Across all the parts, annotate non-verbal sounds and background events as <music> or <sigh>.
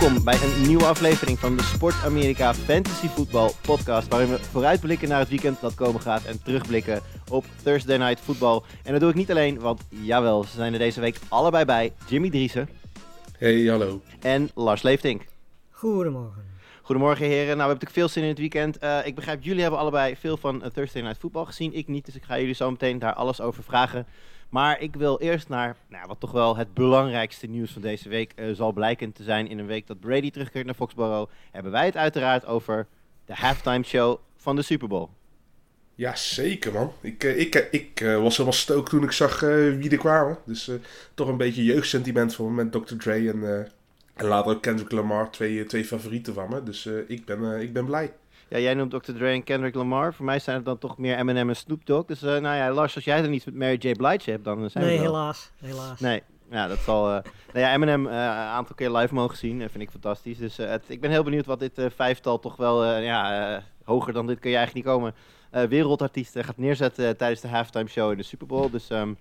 Welkom bij een nieuwe aflevering van de Sport Amerika Fantasy Voetbal podcast. Waarin we vooruitblikken naar het weekend dat komen gaat en terugblikken op Thursday Night Football. En dat doe ik niet alleen, want jawel, ze zijn er deze week allebei bij. Jimmy Driessen Hey, hallo. en Lars Leeftink. Goedemorgen. Goedemorgen heren. Nou, we hebben natuurlijk veel zin in het weekend. Eh, ik begrijp, jullie hebben allebei veel van eh, Thursday Night Football gezien. Ik niet, dus ik ga jullie zo meteen daar alles over vragen. Maar ik wil eerst naar nou, wat toch wel het belangrijkste nieuws van deze week eh, zal blijken te zijn. In een week dat Brady terugkeert naar Foxborough, hebben wij het uiteraard over de halftime show van de Super Bowl. Ja, zeker man. Ik, eh, ik, eh, ik was helemaal stookt toen ik zag wie er kwamen. Dus toch een beetje jeugdsentiment van met Dr. Dre en, later ook Kendrick Lamar. Twee, twee favorieten van me. Dus ik, ben, ik ben blij. Ja, jij noemt Dr. Dre en Kendrick Lamar. Voor mij zijn het dan toch meer Eminem en Snoop Dogg. Dus eh, nou ja, Lars, als jij er niets met Mary J. Blige hebt, dan zijn Nee, we wel. helaas. helaas. Nee, ja, dat zal. eh nou ja, Eminem eh, een aantal keer live mogen zien. eh, vind ik fantastisch. Dus het, ik ben heel benieuwd wat dit vijftal toch wel. ja, hoger dan dit kun je eigenlijk niet komen. wereldartiest eh, gaat neerzetten tijdens de halftime show in de Super Bowl. Dus ehm,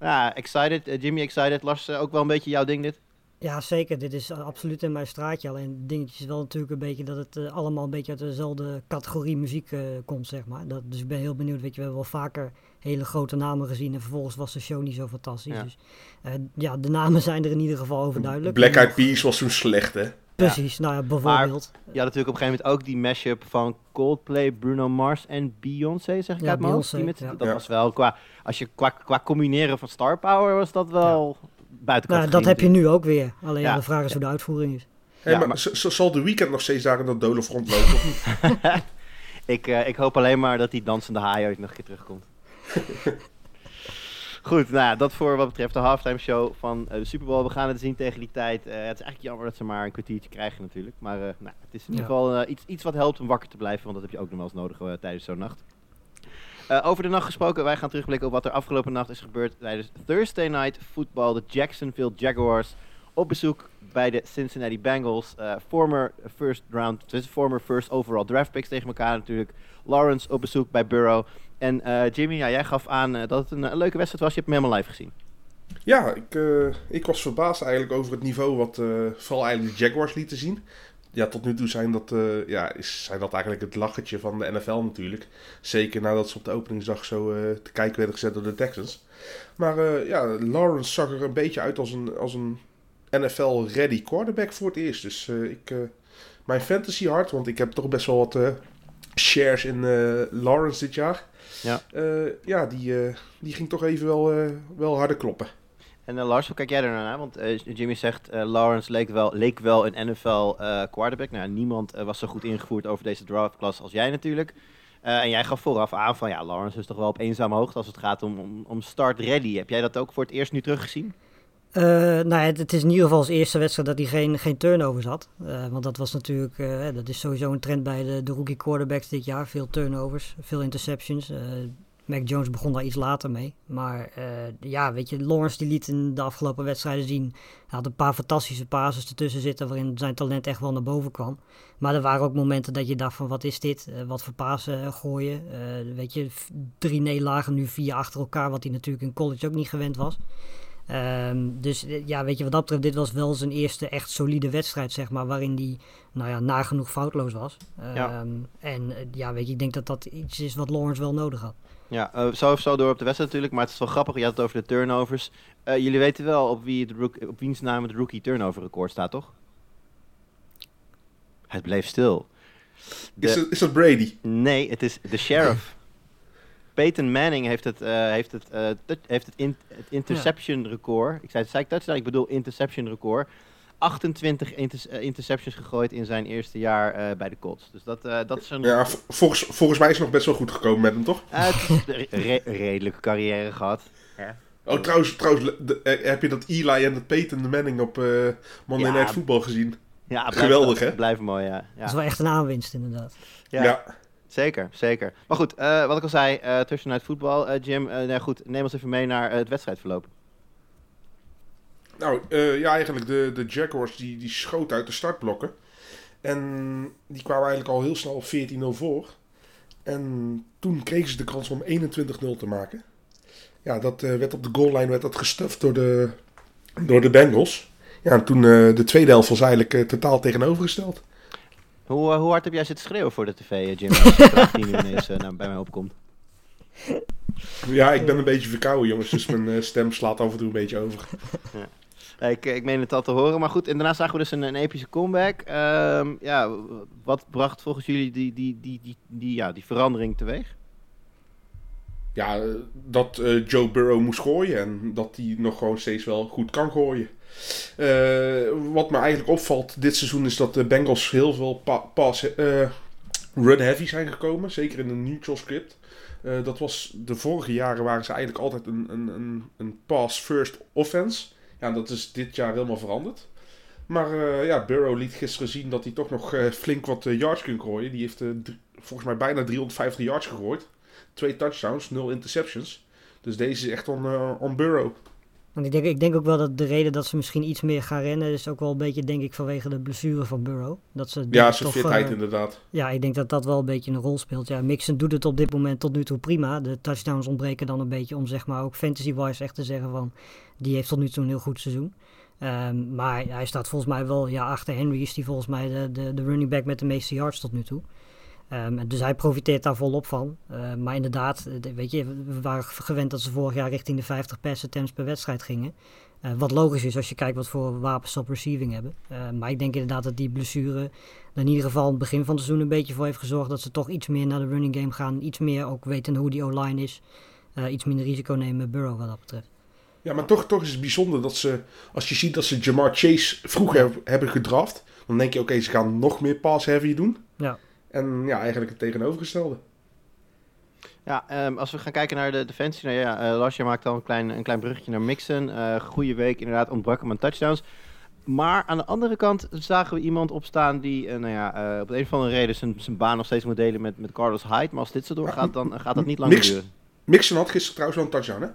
ja, excited. Jimmy excited. Lars, ook wel een beetje jouw ding dit. Ja, zeker. Dit is absoluut in mijn straatje. Alleen het dingetje is wel natuurlijk een beetje dat het eh, allemaal een beetje uit dezelfde categorie muziek eh, komt, zeg maar. Dat, dus ik ben heel benieuwd. Weet je, we hebben wel vaker hele grote namen gezien en vervolgens was de show niet zo fantastisch. Ja. Dus eh, ja, de namen zijn er in ieder geval overduidelijk. Black Eyed Peas was toen slecht, hè? Precies, nou ja, bijvoorbeeld. Je had natuurlijk op een gegeven moment ook die mashup van Coldplay, Bruno Mars en Beyoncé, zeg ik Ja, uit mijn hoofd. Beyoncé, Die met- ja. Dat Ja. was wel qua, als je qua, qua combineren van star power was dat wel buiten Nou, dat heb je nu ook weer. Alleen ja, de vraag is hoe de uitvoering is. Hey, Ja, maar zal de weekend nog steeds daar in dat dolen rondlopen? of <laughs> niet? Ik, eh, ik hoop alleen maar dat die dansende haai ooit nog een keer terugkomt. <laughs> Goed, nou ja, dat voor wat betreft de halftime show van eh, de Super Bowl. We gaan het zien tegen die tijd. Eh, het is eigenlijk jammer dat ze maar een kwartiertje krijgen natuurlijk. Maar eh, nou, het is in ieder geval iets, iets wat helpt om wakker te blijven. Want dat heb je ook nog wel eens nodig tijdens zo'n nacht. Eh, over de nacht gesproken, wij gaan terugblikken op wat er afgelopen nacht is gebeurd tijdens Thursday Night Football. De Jacksonville Jaguars op bezoek bij de Cincinnati Bengals. Eh, former first round, dus former first overall draft picks tegen elkaar natuurlijk. Lawrence op bezoek bij Burrow. En eh, Jimmy, ja, jij gaf aan dat het een, leuke wedstrijd was. Je hebt hem helemaal live gezien. Ja, ik, ik was verbaasd eigenlijk over het niveau wat vooral eigenlijk de Jaguars lieten zien. Ja, tot nu toe zijn dat, eh, ja, is, zijn dat eigenlijk het lachertje van de NFL natuurlijk. Zeker nadat ze op de openingsdag zo eh, te kijken werden gezet door de Texans. Maar eh, ja, Lawrence zag er een beetje uit als een, als een NFL-ready quarterback voor het eerst. Dus ik, mijn fantasy hart, want ik heb toch best wel wat shares in Lawrence dit jaar. Ja. Ja, die, die ging toch even wel, wel harder kloppen. En eh, Lars, hoe kijk jij er nou? Want eh, Jimmy zegt, eh, Lawrence leek wel, leek wel een NFL quarterback. Nou, niemand was zo goed ingevoerd over deze draftklasse als jij natuurlijk. En jij gaf vooraf aan van, ja, Lawrence is toch wel op eenzame hoogte als het gaat om, om, om start ready. Heb jij dat ook voor het eerst nu teruggezien? Nou het, is in ieder geval zijn eerste wedstrijd dat hij geen, geen turnovers had. Want dat was natuurlijk, dat is sowieso een trend bij de, de rookie quarterbacks dit jaar. Veel turnovers, veel interceptions. Mac Jones begon daar iets later mee. Maar eh, ja, weet je, Lawrence die liet in de afgelopen wedstrijden zien. Hij had een paar fantastische passes ertussen zitten waarin zijn talent echt wel naar boven kwam. Maar er waren ook momenten dat je dacht van wat is dit? Eh, wat voor pasen eh, gooien? Weet je, drie nederlagen nu vier achter elkaar, wat hij natuurlijk in college ook niet gewend was. Ehm, dus ja, weet je, wat dat betreft, dit was wel zijn eerste echt solide wedstrijd, zeg maar, waarin hij, nou ja, nagenoeg foutloos was. Ja. Ehm, En ja, weet je, ik denk dat dat iets is wat Lawrence wel nodig had. Ja, eh, zo of zo door op de wedstrijd natuurlijk, maar het is wel grappig. Je had het over de turnovers. Eh, jullie weten wel op, wie het op wiens naam het rookie turnover record staat, toch? Het bleef stil. De- Is, dat, is dat Brady? Nee, het is de sheriff. <laughs> Peyton Manning heeft het, eh, heeft het, heeft het, in- het interception record. Ik zei, zei ik touchdown? Ik bedoel interception record. 28 inter- eh, interceptions gegooid in zijn eerste jaar eh, bij de Colts. Dus dat, eh, dat is een Ja, volgens, volgens mij is het nog best wel goed gekomen met hem, toch? het is een re- redelijke carrière gehad. Oh, trouwens, trouwens de- heb je dat Eli en dat Peyton de Manning op eh Monday Ja. Night Football gezien? Ja, blijft- Geweldig, hè? Blijft mooi, ja. Dat is wel echt een aanwinst inderdaad. Ja, Ja. Zeker, zeker. Maar goed, eh, wat ik al zei, eh tussenuit voetbal, eh, Jim, eh, nou goed, neem ons even mee naar het wedstrijdverloop. Nou, eh, ja, eigenlijk de, de Jaguars die, die schoten uit de startblokken. En die kwamen eigenlijk al heel snel op 14-0 voor. En toen kregen ze de kans om 21-0 te maken. Ja, dat eh, werd op de goal line werd dat gestuft door de, door de Bengals. Ja, en toen eh, de tweede helft was eigenlijk totaal tegenovergesteld. Hoe, hoe hard heb jij zitten schreeuwen voor de tv, Jim? Als nu ineens nou, bij mij opkomt. Ja, ik ben een beetje verkouden, jongens. Dus mijn stem slaat af en toe een beetje over. Eh, Ik, ik meen het al te horen, maar goed. En daarna zagen we dus een, een epische comeback. Ehm, ja, wat bracht volgens jullie die, die, die, die, die, ja, die verandering teweeg? Ja, eh, dat eh, Joe Burrow moest gooien en dat hij nog gewoon steeds wel goed kan gooien. Eh, wat me eigenlijk opvalt dit seizoen is dat de Bengals heel veel pa pass eh, run heavy zijn gekomen. Zeker in een neutral script. Eh, dat was de vorige jaren waren ze eigenlijk altijd een, een, een, een pass first offense. Ja, dat is dit jaar helemaal veranderd. Maar eh, ja, Burrow liet gisteren zien dat hij toch nog eh, flink wat eh, yards kan gooien. Die heeft volgens mij bijna 350 yards gegooid. Twee touchdowns, nul interceptions. Dus deze is echt on, on Burrow. Want ik denk, ik denk ook wel dat de reden dat ze misschien iets meer gaan rennen is ook wel een beetje, denk ik, vanwege de blessure van Burrow. Dat ze Ja, zijn fitheid eh, inderdaad. Ja, ik denk dat dat wel een beetje een rol speelt. Ja, Mixon doet het op dit moment tot nu toe prima. De touchdowns ontbreken dan een beetje om zeg maar ook fantasy-wise echt te zeggen van... die heeft tot nu toe een heel goed seizoen. Ehm, maar hij staat volgens mij wel... Ja, achter Henry is hij volgens mij de, de, de running back met de meeste yards tot nu toe. Ehm, dus hij profiteert daar volop van. Ehm, maar inderdaad, eh, weet je, we waren gewend dat ze vorig jaar richting de 50 pass attempts per wedstrijd gingen. Eh, wat logisch is als je kijkt wat voor wapens ze op receiving hebben. Ehm, maar ik denk inderdaad dat die blessure er in ieder geval aan het begin van het seizoen een beetje voor heeft gezorgd dat ze toch iets meer naar de running game gaan. Iets meer ook weten hoe die O-line is. Eh, iets minder risico nemen met Burrow wat dat betreft. Ja, maar toch, toch is het bijzonder dat ze... Als je ziet dat ze Jamar Chase vroeg heb- hebben gedraft... dan denk je, oké, ze gaan nog meer pass heavy doen. Ja. En ja, eigenlijk het tegenovergestelde. Ja, ehm, als we gaan kijken naar de defensie. Nou ja, eh Lasje maakt al een klein, een klein bruggetje naar Mixon. Eh goede week, inderdaad, ontbrak hem aan touchdowns. Maar aan de andere kant zagen we iemand opstaan die eh, nou ja, eh, op de een of andere reden zijn, zijn baan nog steeds moet delen met, met Carlos Hyde. Maar als dit zo doorgaat, dan gaat dat niet lang Mix- duren. Mixon had gisteren trouwens wel een touchdown, hè?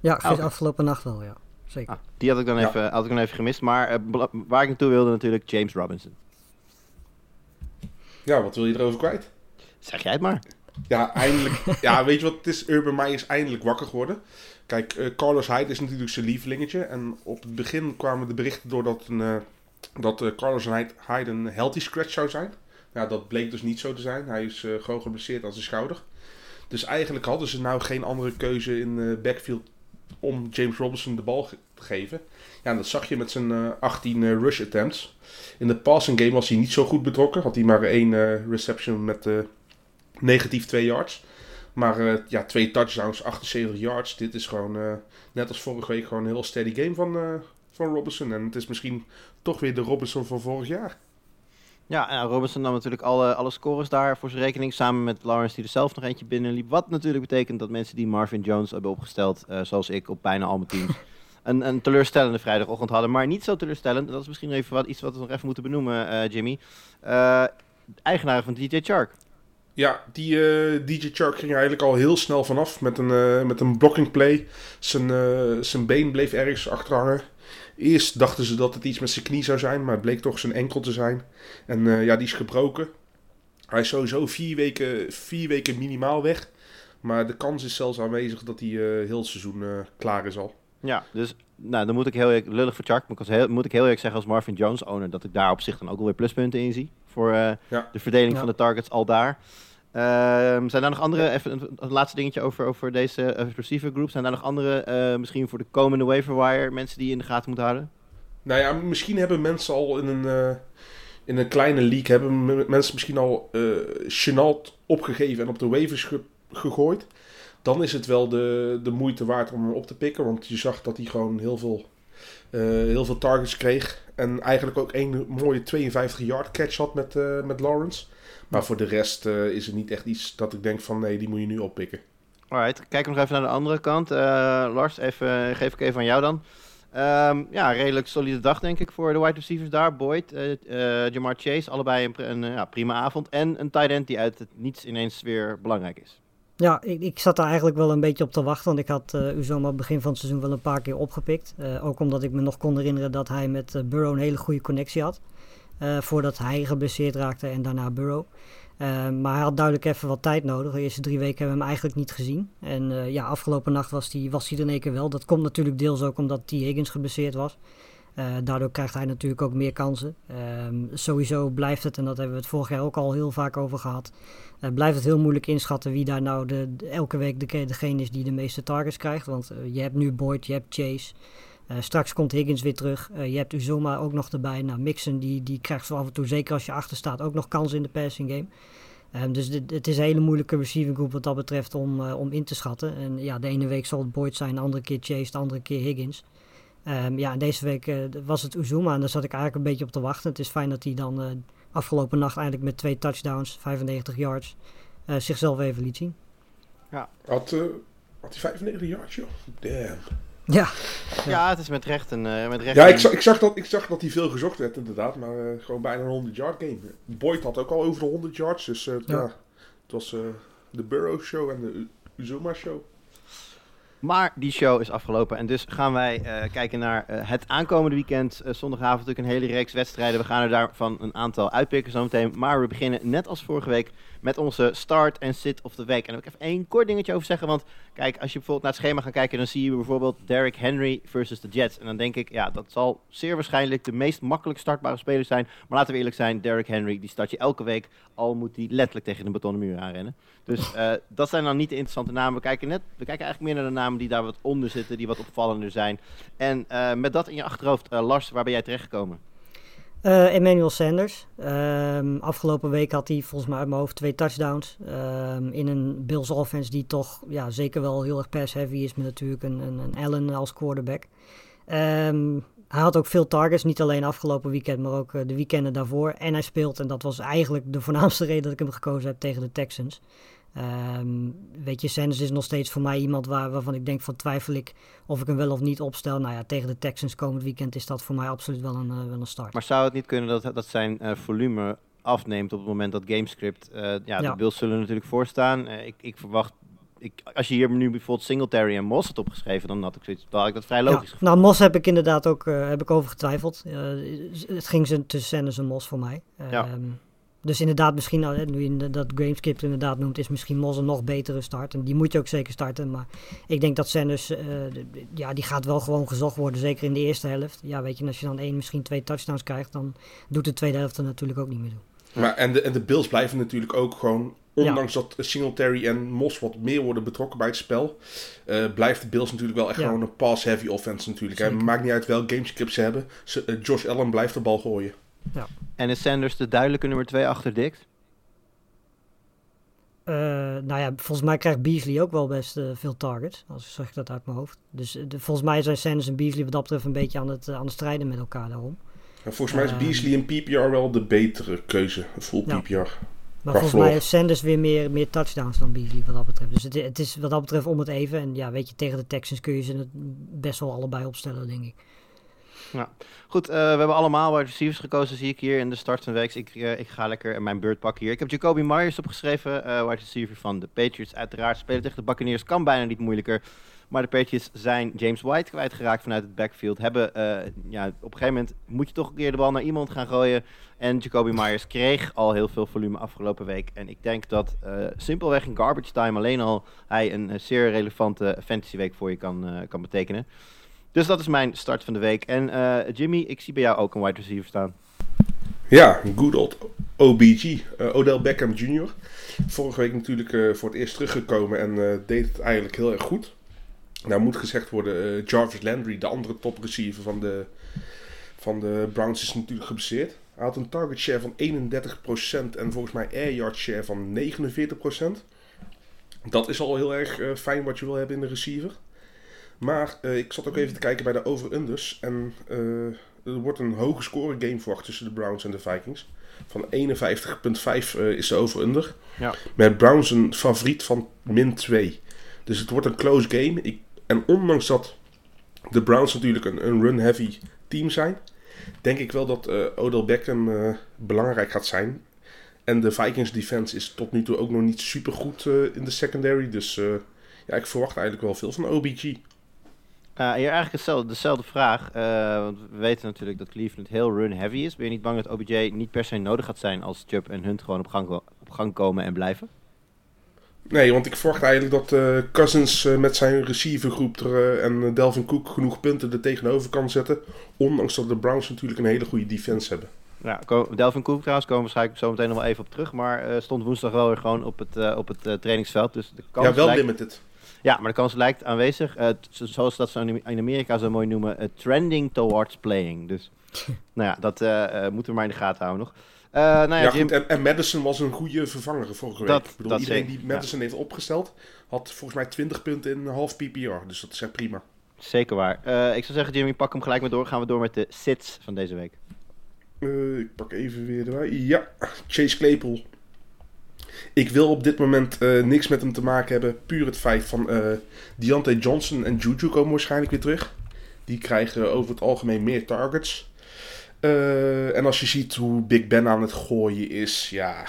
Ja, oké. afgelopen nacht wel, ja. Zeker. Ah, die had ik dan Ja. even, had ik dan even gemist. Maar eh, bela- waar ik naartoe wilde natuurlijk, James Robinson. Ja, wat wil je erover kwijt? Zeg jij het maar. Ja, eindelijk. <laughs> ja, weet je wat het is? Urban Meyer is eindelijk wakker geworden. Kijk, eh, Carlos Hyde is natuurlijk zijn lievelingetje. En op het begin kwamen de berichten doordat een, eh, dat eh, Carlos Hyde, een healthy scratch zou zijn. Ja, dat bleek dus niet zo te zijn. Hij is gewoon geblesseerd aan zijn schouder. Dus eigenlijk hadden ze nou geen andere keuze in backfield om James Robinson de bal geven. Ja, en dat zag je met zijn eh, 18 eh, rush attempts. In de passing game was hij niet zo goed betrokken. Had hij maar één eh, reception met eh, negatief 2 yards. Maar eh, ja, twee touchdowns, 78 yards. Dit is gewoon, eh, net als vorige week, gewoon een heel steady game van, eh, van Robinson. En het is misschien toch weer de Robinson van vorig jaar. Ja, en Robinson nam natuurlijk alle, alle scores daar voor zijn rekening. Samen met Lawrence die er zelf nog eentje binnenliep. Wat natuurlijk betekent dat mensen die Marvin Jones hebben opgesteld, eh, zoals ik op bijna al mijn teams, <laughs> een, een teleurstellende vrijdagochtend hadden. Maar niet zo teleurstellend. en Dat is misschien even wat, iets wat we nog even moeten benoemen, eh, Jimmy. Eh eigenaar van DJ Chark. Ja, die eh, DJ Chark ging er eigenlijk al heel snel vanaf met een, eh, met een blocking play. Zijn, zijn been bleef ergens achterhangen. Eerst dachten ze dat het iets met zijn knie zou zijn, maar het bleek toch zijn enkel te zijn. En ja, die is gebroken. Hij is sowieso vier weken, vier weken minimaal weg. Maar de kans is zelfs aanwezig dat hij heel seizoen klaar is al. Ja, dus nou, dan moet ik heel eerlijk, lullig voor Chark, maar heel, moet ik heel eerlijk zeggen als Marvin Jones owner dat ik daar op zich dan ook wel weer pluspunten in zie. Voor eh, Ja. de verdeling Ja. van de targets al daar. Ehm, zijn daar nog andere, even een, een laatste dingetje over, over deze receiver group. Zijn daar nog andere, eh, misschien voor de komende waiver wire, mensen die je in de gaten moeten houden? Nou ja, misschien hebben mensen al in een, eh, in een kleine league hebben mensen misschien al eh Chenault opgegeven en op de waivers ge- gegooid. Dan is het wel de, de moeite waard om hem op te pikken. Want je zag dat hij gewoon heel veel, eh, heel veel targets kreeg. En eigenlijk ook een mooie 52 yard catch had met, eh, met Lawrence. Maar voor de rest eh, is het niet echt iets dat ik denk van nee, die moet je nu oppikken. Alright, kijken we nog even naar de andere kant. Lars, even, geef ik even aan jou dan. Ehm, ja, redelijk solide dag denk ik voor de wide receivers daar. Boyd, Jamar Chase, allebei een, een ja, prima avond. En een tight end die uit het niets ineens weer belangrijk is. Ja, ik, ik zat daar eigenlijk wel een beetje op te wachten. Want ik had eh Uzoma begin van het seizoen wel een paar keer opgepikt. Eh, ook omdat ik me nog kon herinneren dat hij met eh, Burrow een hele goede connectie had. Voordat hij geblesseerd raakte en daarna Burrow. Maar hij had duidelijk even wat tijd nodig. De eerste drie weken hebben we hem eigenlijk niet gezien. En ja, afgelopen nacht was hij was er in één keer wel. Dat komt natuurlijk deels ook omdat T. Higgins geblesseerd was. Eh, daardoor krijgt hij natuurlijk ook meer kansen. Ehm, sowieso blijft het, en dat hebben we het vorig jaar ook al heel vaak over gehad, eh, blijft het heel moeilijk inschatten wie daar nou de, elke week de, degene is die de meeste targets krijgt. Want eh, je hebt nu Boyd, je hebt Chase. Straks komt Higgins weer terug. Je hebt Uzoma ook nog erbij. Nou, Mixon die, die krijgt zo af en toe, zeker als je achter staat, ook nog kansen in de passing game. Ehm, dus dit, het is een hele moeilijke receiving group wat dat betreft om, om in te schatten. En ja, de ene week zal het Boyd zijn, de andere keer Chase, de andere keer Higgins. Ehm, ja, deze week eh, was het Uzuma en daar zat ik eigenlijk een beetje op te wachten. Het is fijn dat hij dan eh, afgelopen nacht eindelijk met twee touchdowns, 95 yards, eh, zichzelf even liet zien. Had, eh, had hij 95 yards, joh? Damn. Ja, Ja, het is met recht een... eh, met recht Ja, ik zag, ik, zag dat, ik zag dat hij veel gezocht werd, inderdaad. Maar eh, gewoon bijna een 100 yard game. Boyd had ook al over de 100 yards. Dus ja. Ja. het was eh, de Burrow show en de Uzuma show. Maar die show is afgelopen en dus gaan wij eh, kijken naar eh, het aankomende weekend. Eh, zondagavond natuurlijk een hele reeks wedstrijden. We gaan er daarvan een aantal uitpikken zometeen. Maar we beginnen net als vorige week met onze start en sit of the week. En daar wil ik even één kort dingetje over zeggen. Want kijk, als je bijvoorbeeld naar het schema gaat kijken, dan zie je bijvoorbeeld Derrick Henry versus de Jets. En dan denk ik, ja, dat zal zeer waarschijnlijk de meest makkelijk startbare speler zijn. Maar laten we eerlijk zijn, Derrick Henry, die start je elke week. Al moet hij letterlijk tegen een betonnen muur aanrennen. Dus dat zijn dan niet de interessante namen. We kijken, net, we kijken eigenlijk meer naar de namen die daar wat onder zitten, die wat opvallender zijn. En eh, met dat in je achterhoofd, eh, Lars, waar ben jij terechtgekomen? Eh, Emmanuel Sanders. Ehm, afgelopen week had hij volgens mij uit mijn hoofd twee touchdowns. Ehm, in een Bills offense die toch ja, zeker wel heel erg pass-heavy is. Met natuurlijk een, een, een Allen als quarterback. Ehm, hij had ook veel targets. Niet alleen afgelopen weekend, maar ook de weekenden daarvoor. En hij speelt, en dat was eigenlijk de voornaamste <laughs> reden dat ik hem gekozen heb tegen de Texans. Ehm, weet je, Sanders is nog steeds voor mij iemand waar, waarvan ik denk van twijfel ik of ik hem wel of niet opstel. Nou ja, tegen de Texans komend weekend is dat voor mij absoluut wel een, eh, wel een start. Maar zou het niet kunnen dat, dat zijn eh, volume afneemt op het moment dat GameScript... eh ja, de Ja. Bills zullen natuurlijk voorstaan. Ik, ik verwacht... Ik, als je hier nu bijvoorbeeld Singletary en Moss had opgeschreven, dan had ik, zoiets, dan had ik dat vrij logisch Ja, gevonden. nou, Mos heb ik inderdaad ook heb ik over getwijfeld. Het ging ze tussen Sanders en Mos voor mij. Ja. Ehm, dus inderdaad, misschien, nou, hè, nu je dat Gameskip inderdaad noemt, is misschien Mos een nog betere start. En die moet je ook zeker starten. Maar ik denk dat Sanders, eh, d- ja, die gaat wel gewoon gezocht worden. Zeker in de eerste helft. Ja, weet je, als je dan één, misschien twee touchdowns krijgt, dan doet de tweede helft er natuurlijk ook niet meer toe. Maar, en, de, en de Bills blijven natuurlijk ook gewoon, ondanks dat Singletary en Moss wat meer worden betrokken bij het spel, eh, blijft de Bills natuurlijk wel echt Ja. gewoon een pass-heavy offense natuurlijk. hè. Zeker. Maakt niet uit welk gamescript ze hebben. Eh, Josh Allen blijft de bal gooien. En is Sanders de duidelijke nummer 2 achter Dix? Eh, nou ja, volgens mij krijgt Beasley ook wel best eh, veel targets. Als zeg ik dat uit mijn hoofd. Dus eh, de- volgens mij zijn Sanders en Beasley wat dat betreft een beetje aan het, aan het strijden met elkaar daarom. En volgens mij is Ehm. Beasley in PPR wel de betere keuze. Full Ja. PPR. Maar Qua volgens mij heeft Sanders weer meer, meer touchdowns dan Beasley wat dat betreft. Dus het, het is wat dat betreft om het even. En ja, weet je, tegen de Texans kun je ze het best wel allebei opstellen, denk ik. Goed, eh, we hebben allemaal wide receivers gekozen, zie ik hier in de start van de week. Ik, eh, ik ga lekker mijn beurt pakken hier. Ik heb Jacoby Myers opgeschreven, eh wide receiver van de Patriots. Uiteraard spelen tegen de Buccaneers kan bijna niet moeilijker. Maar de Patriots zijn James White kwijtgeraakt vanuit het backfield. Hebben, ja, op een gegeven moment moet je toch een keer de bal naar iemand gaan gooien. En Jacoby Myers kreeg al heel veel volume afgelopen week. En ik denk dat simpelweg in garbage time alleen al hij een zeer relevante fantasy week voor je kan, kan betekenen. Dus dat is mijn start van de week. En eh, Jimmy, ik zie bij jou ook een wide receiver staan. Ja, good old OBG, eh, Odell Beckham Jr. Vorige week natuurlijk eh, voor het eerst teruggekomen en deed het eigenlijk heel erg goed. Nou moet gezegd worden, Jarvis Landry, de andere top receiver van de, van de Browns, is natuurlijk geblesseerd. Hij had een target share van 31% en volgens mij air yard share van 49%. Dat is al heel erg fijn wat je wil hebben in de receiver. Maar eh, ik zat ook even te kijken bij de over-unders. En eh, er wordt een hoge score game verwacht tussen de Browns en de Vikings. Van 51,5 eh, is de over-under. Ja. Met Browns een favoriet van min 2. Dus het wordt een close game. Ik, en ondanks dat de Browns natuurlijk een, een run-heavy team zijn, denk ik wel dat Odell Beckham belangrijk gaat zijn. En de Vikings defense is tot nu toe ook nog niet super goed in de secondary. Dus ja, ik verwacht eigenlijk wel veel van OBG. Uh, hier eigenlijk hetzelfde, dezelfde vraag. Uh, want we weten natuurlijk dat Cleveland heel run-heavy is. Ben je niet bang dat OBJ niet per se nodig gaat zijn als Chubb en Hunt gewoon op gang, op gang komen en blijven? Nee, want ik verwacht eigenlijk dat uh, Cousins uh, met zijn receivergroep er, en Delvin Cook genoeg punten er tegenover kan zetten. Ondanks dat de Browns natuurlijk een hele goede defense hebben. Ja, Delvin Cook trouwens, komen we waarschijnlijk zo meteen nog wel even op terug. Maar stond woensdag wel weer gewoon op het, op het trainingsveld. Dus de kans ja, wel lijkt... limited. Ja, maar de kans lijkt aanwezig. Uh, zoals dat ze in Amerika zo mooi noemen, uh, trending towards playing. Dus <laughs> nou ja, dat uh, moeten we maar in de gaten houden nog. nou ja, ja Jim... goed, en, en, Madison was een goede vervanger vorige week. Dat, ik bedoel, dat iedereen zeker, die Madison ja. heeft opgesteld, had volgens mij 20 punten in een half PPR. Dus dat is echt prima. Zeker waar. ik zou zeggen, Jimmy, pak hem gelijk maar door. Gaan we door met de sits van deze week. ik pak even weer erbij. Ja, Chase Claypool. Ik wil op dit moment uh, niks met hem te maken hebben. Puur het feit van uh, Deontay Johnson en Juju komen waarschijnlijk weer terug. Die krijgen over het algemeen meer targets. Uh, en als je ziet hoe Big Ben aan het gooien is, ja,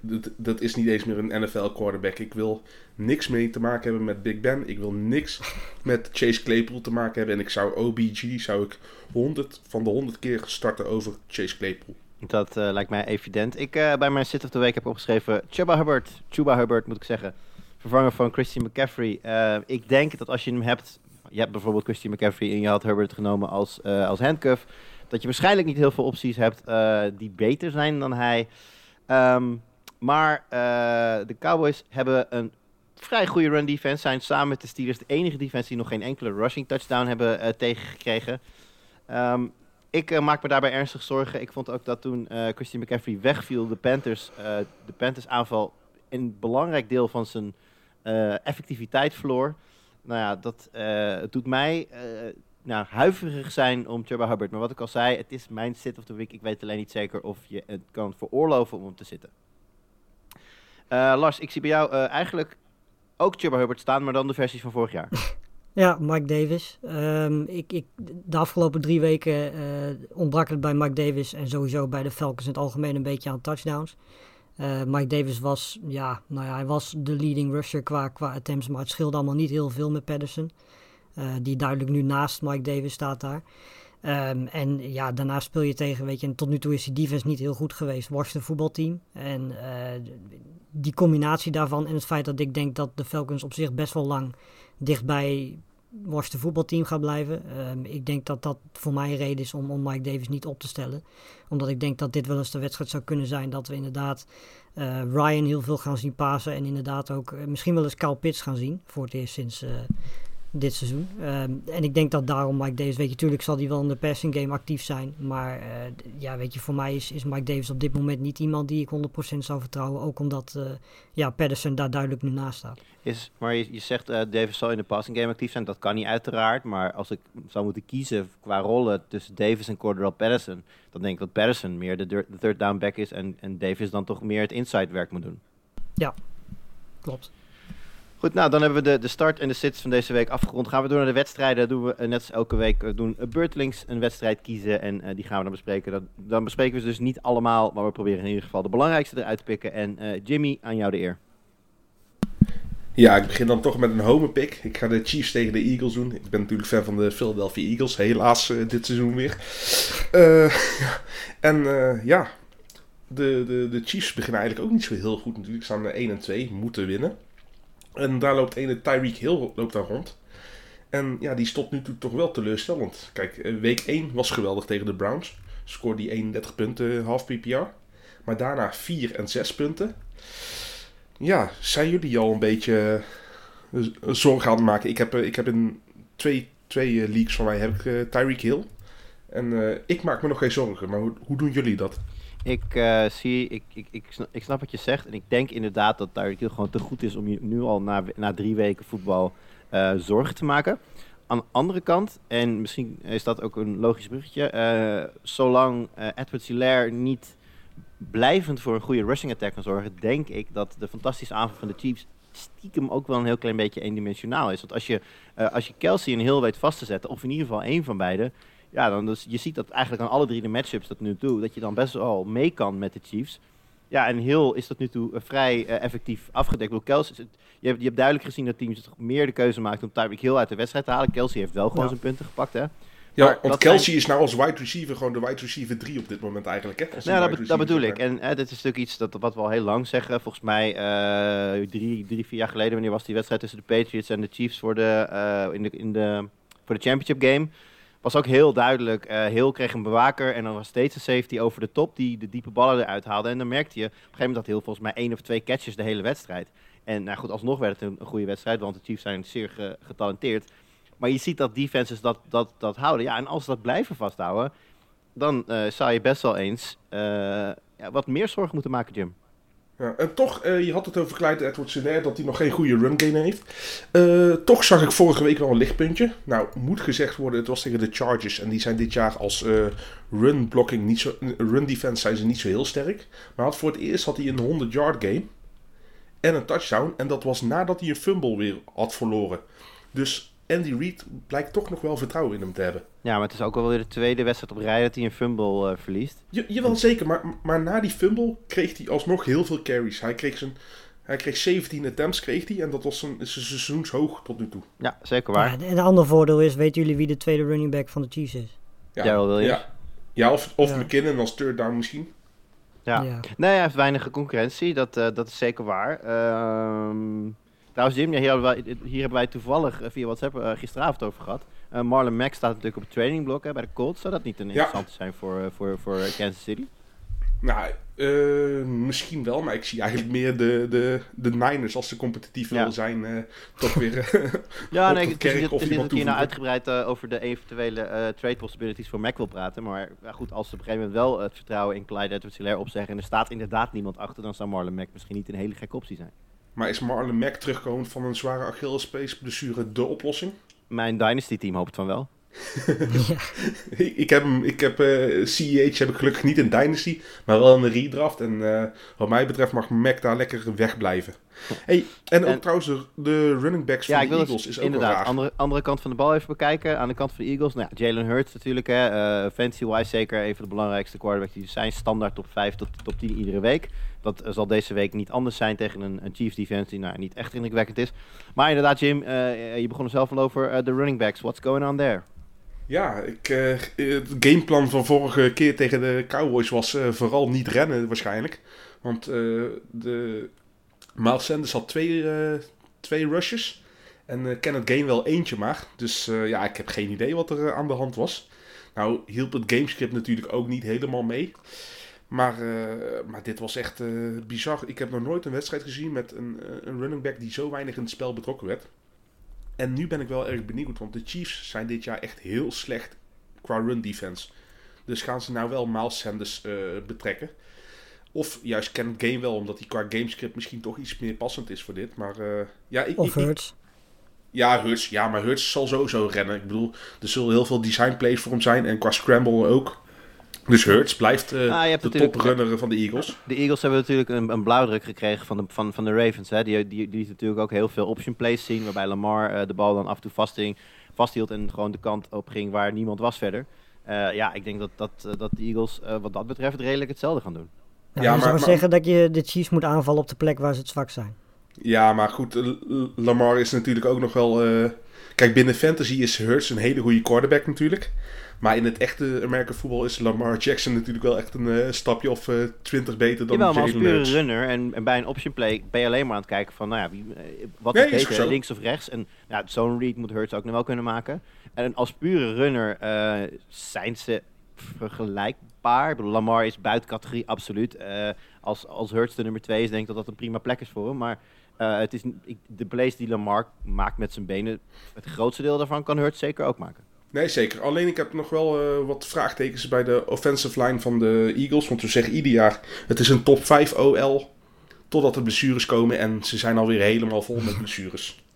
dat, dat is niet eens meer een NFL quarterback. Ik wil niks mee te maken hebben met Big Ben. Ik wil niks met Chase Claypool te maken hebben. En ik zou OBG, zou ik 100 van de 100 keer starten over Chase Claypool. Dat uh, lijkt mij evident. Ik uh, bij mijn sit of the week heb opgeschreven Chuba Hubbard. Chuba Hubbard moet ik zeggen. Vervanger van Christian McCaffrey. Uh, ik denk dat als je hem hebt. Je hebt bijvoorbeeld Christian McCaffrey en je had Hubbard genomen als, als handcuff. Dat je waarschijnlijk niet heel veel opties hebt die beter zijn dan hij. Um, maar de Cowboys hebben een vrij goede run defense. Zijn samen met de Steelers de enige defense die nog geen enkele rushing touchdown hebben tegengekregen. Um, ik uh, maak me daarbij ernstig zorgen. Ik vond ook dat toen uh, Christian McCaffrey wegviel, de Panthers, uh, de Panthers aanval een belangrijk deel van zijn effectiviteit verloor. Nou ja, dat doet mij nou, huiverig zijn om Chuba Hubbard. Maar wat ik al zei, het is mijn sit of the week. Ik weet alleen niet zeker of je het kan veroorloven om hem te zitten. Lars, ik zie bij jou eigenlijk ook Chuba Hubbard staan, maar dan de versie van vorig jaar. <laughs> Ja, Mike Davis. Um, ik, ik, de afgelopen drie weken uh, ontbrak het bij Mike Davis en sowieso bij de Falcons in het algemeen een beetje aan touchdowns. Uh, Mike Davis was, ja, nou ja, hij was de leading rusher qua, qua attempts, maar het scheelde allemaal niet heel veel met Patterson. Uh, die duidelijk nu naast Mike Davis staat daar. Um, en ja, daarna speel je tegen, weet je, en tot nu toe is die defense niet heel goed geweest. Washington voetbalteam. En die combinatie daarvan en het feit dat ik denk dat de Falcons op zich best wel lang dichtbij Washington voetbalteam gaat blijven. Um, ik denk dat dat voor mij een reden is om, Mike Davis niet op te stellen. Omdat ik denk dat dit wel eens de wedstrijd zou kunnen zijn dat we inderdaad uh, Ryan heel veel gaan zien pasen. En inderdaad ook uh, misschien wel eens Kyle Pitts gaan zien. Voor het eerst sinds uh, dit seizoen. Um, en ik denk dat daarom Mike Davis, weet je, natuurlijk zal hij wel in de passing game actief zijn. Maar ja, weet je, voor mij is, is Mike Davis op dit moment niet iemand die ik 100% zou vertrouwen. Ook omdat ja, Patterson daar duidelijk nu naast staat. Is, maar je, je zegt uh, Davis zal in de passing game actief zijn. Dat kan niet uiteraard. Maar als ik zou moeten kiezen qua rollen tussen Davis en Cordell Patterson... dan denk ik dat Patterson meer de, de third down back is... En, en Davis dan toch meer het inside werk moet doen. Ja, klopt. Goed, nou dan hebben we de, de start en de sits van deze week afgerond. Gaan we door naar de wedstrijden. doen we uh, net als elke week uh, doen beurtelings een wedstrijd kiezen. En die gaan we dan bespreken. Dat, dan bespreken we ze dus niet allemaal. Maar we proberen in ieder geval de belangrijkste eruit te pikken. En Jimmy, aan jou de eer. Ja, ik begin dan toch met een home pick. Ik ga de Chiefs tegen de Eagles doen. Ik ben natuurlijk fan van de Philadelphia Eagles. Helaas dit seizoen weer. <laughs> En ja, de, de, de Chiefs beginnen eigenlijk ook niet zo heel goed natuurlijk. Staan 1 en 2, moeten winnen. En daar loopt ene Tyreek Hill loopt daar rond. En ja, die stopt nu toch wel teleurstellend. Kijk, week 1 was geweldig tegen de Browns. Scoorde die 31 punten, half PPR. Maar daarna 4 en 6 punten. Ja, zijn jullie al een beetje uh, zorgen aan het maken? Ik heb, ik heb in twee, twee leagues van mij heb ik Tyreek Hill. En ik maak me nog geen zorgen, maar hoe, hoe doen jullie dat? Ik zie, ik, ik, ik, snap, wat je zegt. En ik denk inderdaad dat Tyreek Hill gewoon te goed is om je nu al na, na drie weken voetbal zorgen te maken. Aan de andere kant, en misschien is dat ook een logisch bruggetje, zolang Edward Hilaire niet blijvend voor een goede rushing attack kan zorgen, denk ik dat de fantastische aanval van de Chiefs stiekem ook wel een heel klein beetje eendimensionaal is. Want als je, eh, als je Kelsey en Hill weet vast te zetten, of in ieder geval één van beide, ja, dan dus, je ziet dat eigenlijk aan alle drie de matchups tot nu toe, dat je dan best wel mee kan met de Chiefs. Ja, en Hill is tot nu toe eh, vrij eh, effectief afgedekt. Bedoel, Kelsey, je, hebt, je hebt duidelijk gezien dat teams toch meer de keuze maakt om Tyreek Hill uit de wedstrijd te halen. Kelsey heeft wel gewoon Ja. zijn punten gepakt, hè? Ja, Maar want dat Kelsey zijn- is nou als wide receiver gewoon de wide receiver 3 op dit moment eigenlijk. Hè? Als hij Nou, dat, be- dat bedoel ik. En eh, dit is natuurlijk iets dat, wat we al heel lang zeggen. Volgens mij eh, drie, drie, vier jaar geleden, wanneer was die wedstrijd tussen de Patriots en de Chiefs voor de, eh, in de, in de, voor de championship game. Was ook heel duidelijk. eh Hill kreeg een bewaker en dan was steeds een safety over de top die de diepe ballen eruit haalde. En dan merkte je op een gegeven moment dat Hill volgens mij één of twee catches de hele wedstrijd. En nou goed, alsnog werd het een, goede wedstrijd, want de Chiefs zijn zeer ge- getalenteerd. Maar je ziet dat defenses dat, dat, dat houden. Ja, en als ze dat blijven vasthouden, dan eh, zou je best wel eens eh, ja, wat meer zorgen moeten maken, Jim. Ja, en toch, eh, je had het over Clyde edwards helaire dat hij nog geen goede run game heeft. Eh, toch zag ik vorige week wel een lichtpuntje. Nou, moet gezegd worden, het was tegen de Chargers. En die zijn dit jaar als eh, run blocking niet zo... Run defense zijn ze niet zo heel sterk. Maar had voor het eerst had hij een 100 yard game. En een touchdown. En dat was nadat hij een fumble weer had verloren. Dus Andy Reid blijkt toch nog wel vertrouwen in hem te hebben. Ja, maar het is ook alweer de tweede wedstrijd op rij dat hij een fumble eh, verliest. Je, jawel, zeker. Maar, maar na die fumble kreeg hij alsnog heel veel carries. Hij kreeg, zijn, hij kreeg 17 attempts kreeg hij, en dat was zijn, zijn seizoenshoog tot nu toe. Ja, zeker waar. Ja, en een ander voordeel is, weten jullie wie de tweede running back van de Chiefs is? Ja, Gerald Williams. Ja, ja of, of Ja. McKinnon als third down misschien. Ja. Ja. Nee, hij heeft weinig concurrentie, dat, eh, dat is zeker waar. Ehm trouwens, Jim, ja, hier, hebben wij, hier hebben wij toevallig eh, via WhatsApp eh, gisteravond over gehad. Eh, Marlon Mack staat natuurlijk op het trainingblok hè, bij de Colts. Zou dat niet een interessante zijn voor, voor, voor Kansas City? Nou, misschien wel, maar ik zie eigenlijk meer de, de, de Niners als ze competitief Ja. willen zijn. eh, toch weer <laughs> Ja, nee, niet iemand dat je hier nou uitgebreid over de eventuele trade possibilities voor Mac wil praten. Maar goed, als ze op een gegeven moment wel het vertrouwen in Clyde Edwards-Helaire opzeggen en er staat inderdaad niemand achter, dan zou Marlon Mack misschien niet een hele gekke optie zijn. Maar is Marlon Mack terugkomend van een zware Achillespees blessure de oplossing? Mijn Dynasty-team hoopt van wel. <laughs> ik ik heb hem, ik heb eh, CEH heb ik gelukkig niet in Dynasty, maar wel in de redraft. En eh, wat mij betreft mag Mac daar lekker wegblijven. Hey, en ook En- trouwens de, de running backs van Ja, de Eagles is ook wel inderdaad raar. andere, andere kant van de bal even bekijken. Aan de kant van de Eagles, nou ja, Jalen Hurts natuurlijk. Hè, eh, Fancy-wise zeker een van de belangrijkste quarterbacks die er zijn. Standaard top 5 tot top 10 iedere week. Dat eh, zal deze week niet anders zijn tegen een, een Chiefs defense die nou, niet echt indrukwekkend is. Maar inderdaad Jim, eh, je begon er zelf al over eh, de running backs. What's going on there? Ja, ik, het gameplan van vorige keer tegen de Cowboys was vooral niet rennen waarschijnlijk. Want de Miles Sanders had twee, twee rushes. En Kenneth Gain wel eentje maar. Dus ja, ik heb geen idee wat er aan de hand was. Nou hielp het gamescript natuurlijk ook niet helemaal mee. Maar, eh, maar dit was echt eh, bizar. Ik heb nog nooit een wedstrijd gezien met een, eh, een running back die zo weinig in het spel betrokken werd. En nu ben ik wel erg benieuwd, want de Chiefs zijn dit jaar echt heel slecht qua run defense. Dus gaan ze nou wel Miles Sanders betrekken? Of juist Kenneth Gain wel, omdat hij qua gamescript misschien toch iets meer passend is voor dit. Maar ja, ik, Of Hurts. ja, Hurts, ja, maar Hurts zal sowieso rennen. Ik bedoel, er zullen heel veel design plays voor hem zijn en qua scramble ook. Dus Hurts blijft eh, Ah, de toprunner van de Eagles. De Eagles hebben natuurlijk een, een blauwdruk gekregen van de, van, van de Ravens. Hè. Die, die, die liet natuurlijk ook heel veel option plays zien. Waarbij Lamar eh, de bal dan af en toe vasthield en gewoon de kant op ging waar niemand was verder. Eh, ja, ik denk dat, dat, dat de Eagles eh, wat dat betreft redelijk hetzelfde gaan doen. Ja, Ja, je maar- zou maar- zeggen dat je de Chiefs moet aanvallen op de plek waar ze het zwak zijn. Ja, maar goed, Lamar is natuurlijk ook nog wel... eh, Kijk, binnen fantasy is Hurts een hele goede quarterback natuurlijk. Maar in het echte American voetbal is Lamar Jackson natuurlijk wel echt een eh, stapje of eh, twintig beter dan Jawel, maar als pure runner en, en bij een option play ben je alleen maar aan het kijken van, nou ja, wie, eh, wat Nee, is beter, links of rechts? En ja, zo'n read moet Hurts ook nog wel kunnen maken. En als pure runner zijn ze vergelijkbaar. Bedoel, Lamar is buiten categorie, absoluut. Als, als Hurts de nummer 2 is, denk ik dat dat een prima plek is voor hem. Maar het is, ik, de plays die Lamar maakt met zijn benen, het grootste deel daarvan kan Hurts zeker ook maken. Nee, zeker. Alleen ik heb nog wel eh, wat vraagtekens bij de offensive line van de Eagles. Want we zeggen ieder jaar, het is een top 5 OL. Totdat er blessures komen en ze zijn alweer helemaal vol met blessures. <laughs>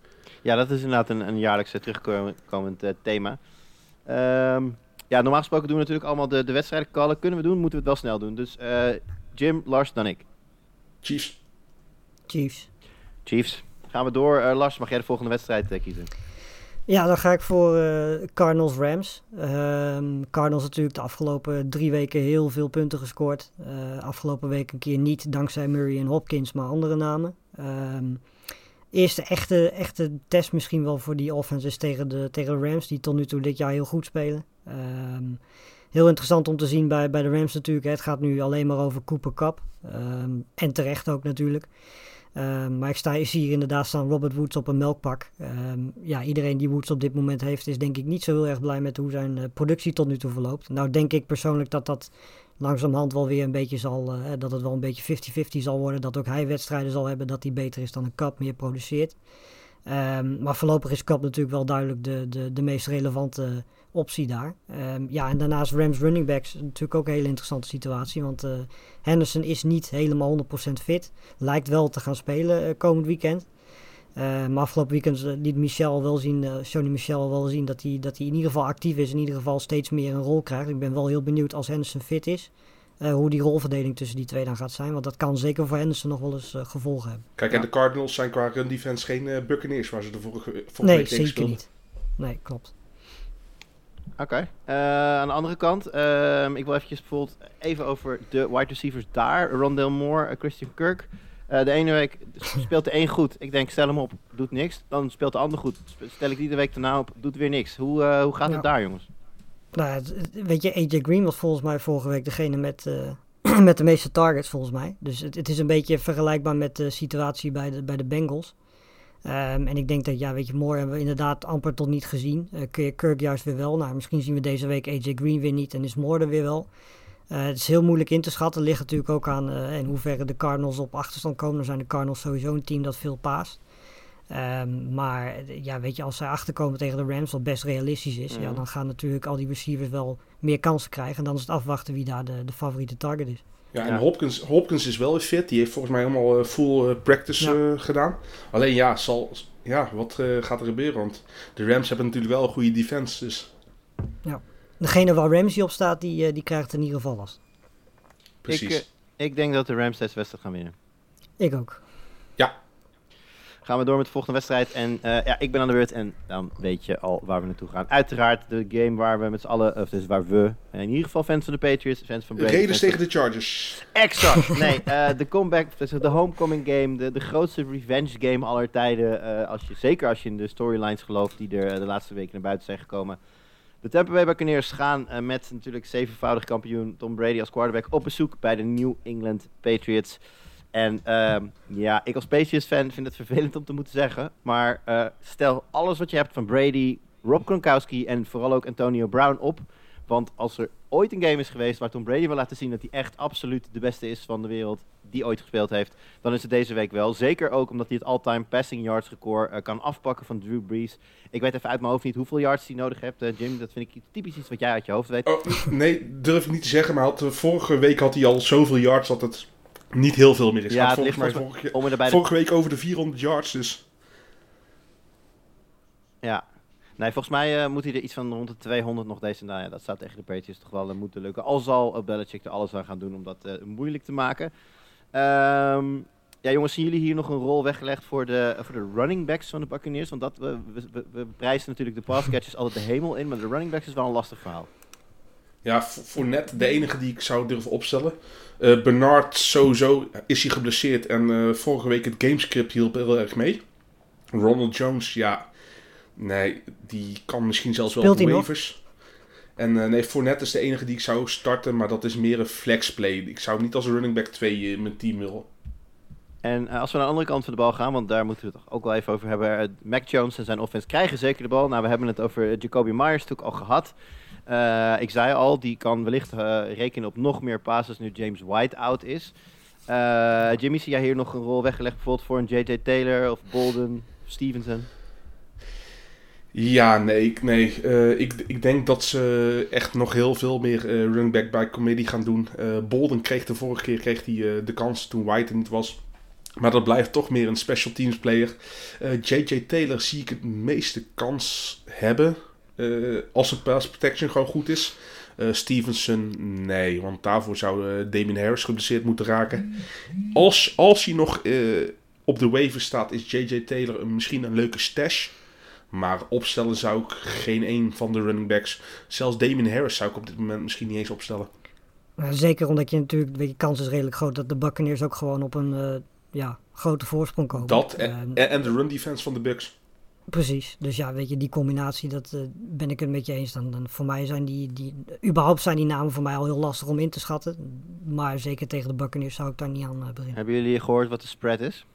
Ja, dat is inderdaad een, een jaarlijks terugkomend eh, thema. Ehm, ja, normaal gesproken doen we natuurlijk allemaal de, de wedstrijden callen. Kunnen we doen, moeten we het wel snel doen. Dus eh, Jim, Lars, dan ik. Chiefs. Chiefs. Chiefs. Gaan we door. Eh, Lars, mag jij de volgende wedstrijd kiezen? Ja, dan ga ik voor eh, Cardinals-Rams. Ehm, Cardinals natuurlijk de afgelopen drie weken heel veel punten gescoord. Eh, afgelopen week een keer niet dankzij Murray en Hopkins, maar andere namen. Ehm, eerste echte, echte test misschien wel voor die offense tegen de, tegen de Rams, die tot nu toe dit jaar heel goed spelen. Ehm, heel interessant om te zien bij, bij de Rams natuurlijk. Het gaat nu alleen maar over Cooper Cup. En terecht ook natuurlijk. Ehm, maar ik sta zie hier inderdaad staan Robert Woods op een melkpak. Ehm, ja, iedereen die Woods op dit moment heeft, is denk ik niet zo heel erg blij met hoe zijn eh, productie tot nu toe verloopt. Nou denk ik persoonlijk dat dat langzamerhand wel weer een beetje zal, eh, dat het wel een beetje 50-50 zal worden. Dat ook hij wedstrijden zal hebben, dat hij beter is dan een Cup, meer produceert. Ehm, maar voorlopig is Cup natuurlijk wel duidelijk de, de, de meest relevante optie daar. Ehm, ja, en daarnaast Rams running backs natuurlijk ook een hele interessante situatie. Want eh, Henderson is niet helemaal 100% fit. Lijkt wel te gaan spelen eh, komend weekend. Eh, maar afgelopen weekend eh, liet Michel wel zien, eh Sony Michel wel zien dat hij, dat hij in ieder geval actief is. In ieder geval steeds meer een rol krijgt. Ik ben wel heel benieuwd als Henderson fit is. eh, hoe die rolverdeling tussen die twee dan gaat zijn. Want dat kan zeker voor Henderson nog wel eens eh, gevolgen hebben. Kijk, en de Cardinals zijn qua run defense geen eh, Buccaneers waar ze de vorige, vorige Nee, week tegen zeker speelden. niet. Nee, klopt. Oké. Eh, aan de andere kant, ehm, ik wil eventjes bijvoorbeeld even over de wide receivers daar. Rondell Moore, eh, Christian Kirk. Eh, de ene week speelt de een goed. Ik denk, stel hem op, doet niks. Dan speelt de ander goed. Stel ik die de week daarna op, doet weer niks. Hoe, eh, hoe gaat Ja. het daar, jongens? Nou, weet je, AJ Green was volgens mij vorige week degene met, eh, <clears throat> met de meeste targets, volgens mij. Dus het, het is een beetje vergelijkbaar met de situatie bij de, bij de Bengals. Ehm, en ik denk dat, ja, weet je, Moore hebben we inderdaad amper tot niet gezien. Eh, Kirk- juist weer wel. Nou, misschien zien we deze week AJ Green weer niet en is Moore er weer wel. Eh, het is heel moeilijk in te schatten. Ligt natuurlijk ook aan eh, in hoeverre de Cardinals op achterstand komen. Dan zijn de Cardinals sowieso een team dat veel paast. Ehm, maar eh, ja, weet je, als zij achterkomen tegen de Rams, wat best realistisch is, ja, Mhm. dan gaan natuurlijk al die receivers wel meer kansen krijgen. En dan is het afwachten wie daar de, de favoriete target is. Ja, en Ja. Hopkins, Hopkins is wel weer fit. Die heeft volgens mij helemaal eh, full eh, practice Ja. eh, gedaan. Alleen ja, zal, ja wat eh, gaat er gebeuren? Want de Rams hebben natuurlijk wel een goede defense. Dus Degene waar Ramsey op staat, die, eh, die krijgt in ieder geval last. precies. Ik, ik denk dat de Rams deze wedstrijd gaan winnen. Ik ook. Gaan we door met de volgende wedstrijd. En eh, ja, ik ben aan de beurt. En dan weet je al waar we naartoe gaan. Uiteraard de game waar we met z'n allen, of dus waar we, in ieder geval fans van de Patriots, fans van Brady. Raiders tegen de Chargers. Exact. <laughs> Nee, eh, de comeback, dus de homecoming game, de, de grootste revenge game aller tijden. eh, als je, zeker als je in de storylines gelooft die er eh, de laatste weken naar buiten zijn gekomen. De Tampa Bay Buccaneers gaan eh, met natuurlijk zevenvoudig kampioen Tom Brady als quarterback op bezoek bij de New England Patriots. En ehm, ja, ik als Patriots fan vind het vervelend om te moeten zeggen. Maar eh, stel alles wat je hebt van Brady, Rob Gronkowski en vooral ook Antonio Brown op. Want als er ooit een game is geweest waar Tom Brady wil laten zien dat hij echt absoluut de beste is van de wereld die ooit gespeeld heeft, dan is het deze week wel. Zeker ook omdat hij het all-time passing yards record eh, kan afpakken van Drew Brees. Ik weet even uit mijn hoofd niet hoeveel yards hij nodig heeft, eh, Jim. Dat vind ik typisch iets wat jij uit je hoofd weet. Oh, nee, durf ik niet te zeggen. Maar vorige week had hij al zoveel yards dat het niet heel veel meer is. ja, volgens ligt mij vorige, de vorige week over de 400 yards. Dus Ja. Nee, volgens mij eh, moet hij er iets van rond de 200 nog deze... Nou ja, dat zou tegen de Patriots toch wel eh, moeten lukken. Al zal uh, Belichick er alles aan gaan doen om dat eh, moeilijk te maken. Ehm, ja, jongens, zien jullie hier nog een rol weggelegd voor de, voor de running backs van de Buccaneers? Want dat, we, we, we, prijzen natuurlijk de pass catchers altijd de hemel in, maar de running backs is wel een lastig verhaal. Ja, voor, voor net de enige die ik zou durven opstellen. Eh, Bernard sowieso is hij geblesseerd. En eh, vorige week het gamescript hielp heel erg mee. Ronald Jones, ja. Nee, die kan misschien zelfs wel op waivers. En eh, nee, Fournette is de enige die ik zou starten, maar dat is meer een flexplay. Ik zou hem niet als running back 2 in mijn team willen. En als we naar de andere kant van de bal gaan, want daar moeten we het toch ook wel even over hebben. Mac Jones en zijn offense krijgen zeker de bal. Nou, we hebben het over Jacoby Myers natuurlijk al gehad. Eh, ik zei al, die kan wellicht eh, rekenen op nog meer passes nu James White out is. Eh, Jimmy, zie jij hier nog een rol weggelegd bijvoorbeeld voor een J.J. Taylor of Bolden Stevenson? Ja, nee, ik, nee. ik, ik denk dat ze echt nog heel veel meer eh running back by committee gaan doen. Bolden kreeg de vorige keer kreeg hij, de kans toen White er niet was. Maar dat blijft toch meer een special teams player. J.J. Taylor zie ik het meeste kans hebben. Eh, als zijn pass protection gewoon goed is. Eh, Stevenson, nee. Want daarvoor zou eh Damien Harris geblesseerd moeten raken. Als, als hij nog op de waiver staat, is J.J. Taylor een, misschien een leuke stash. Maar opstellen zou ik geen een van de running backs. Zelfs Damien Harris zou ik op dit moment misschien niet eens opstellen. Maar zeker omdat je natuurlijk, je, kans is redelijk groot dat de Buccaneers ook gewoon op een ja, grote voorsprong komen. Dat en, en- en de run defense van de Bucks. Precies. Dus ja, weet je, die combinatie, dat eh, ben ik het met je eens. Dan, dan voor mij zijn die, die, überhaupt zijn die namen voor mij al heel lastig om in te schatten. Maar zeker tegen de Buccaneers zou ik daar niet aan eh, beginnen. Hebben jullie gehoord wat de spread is?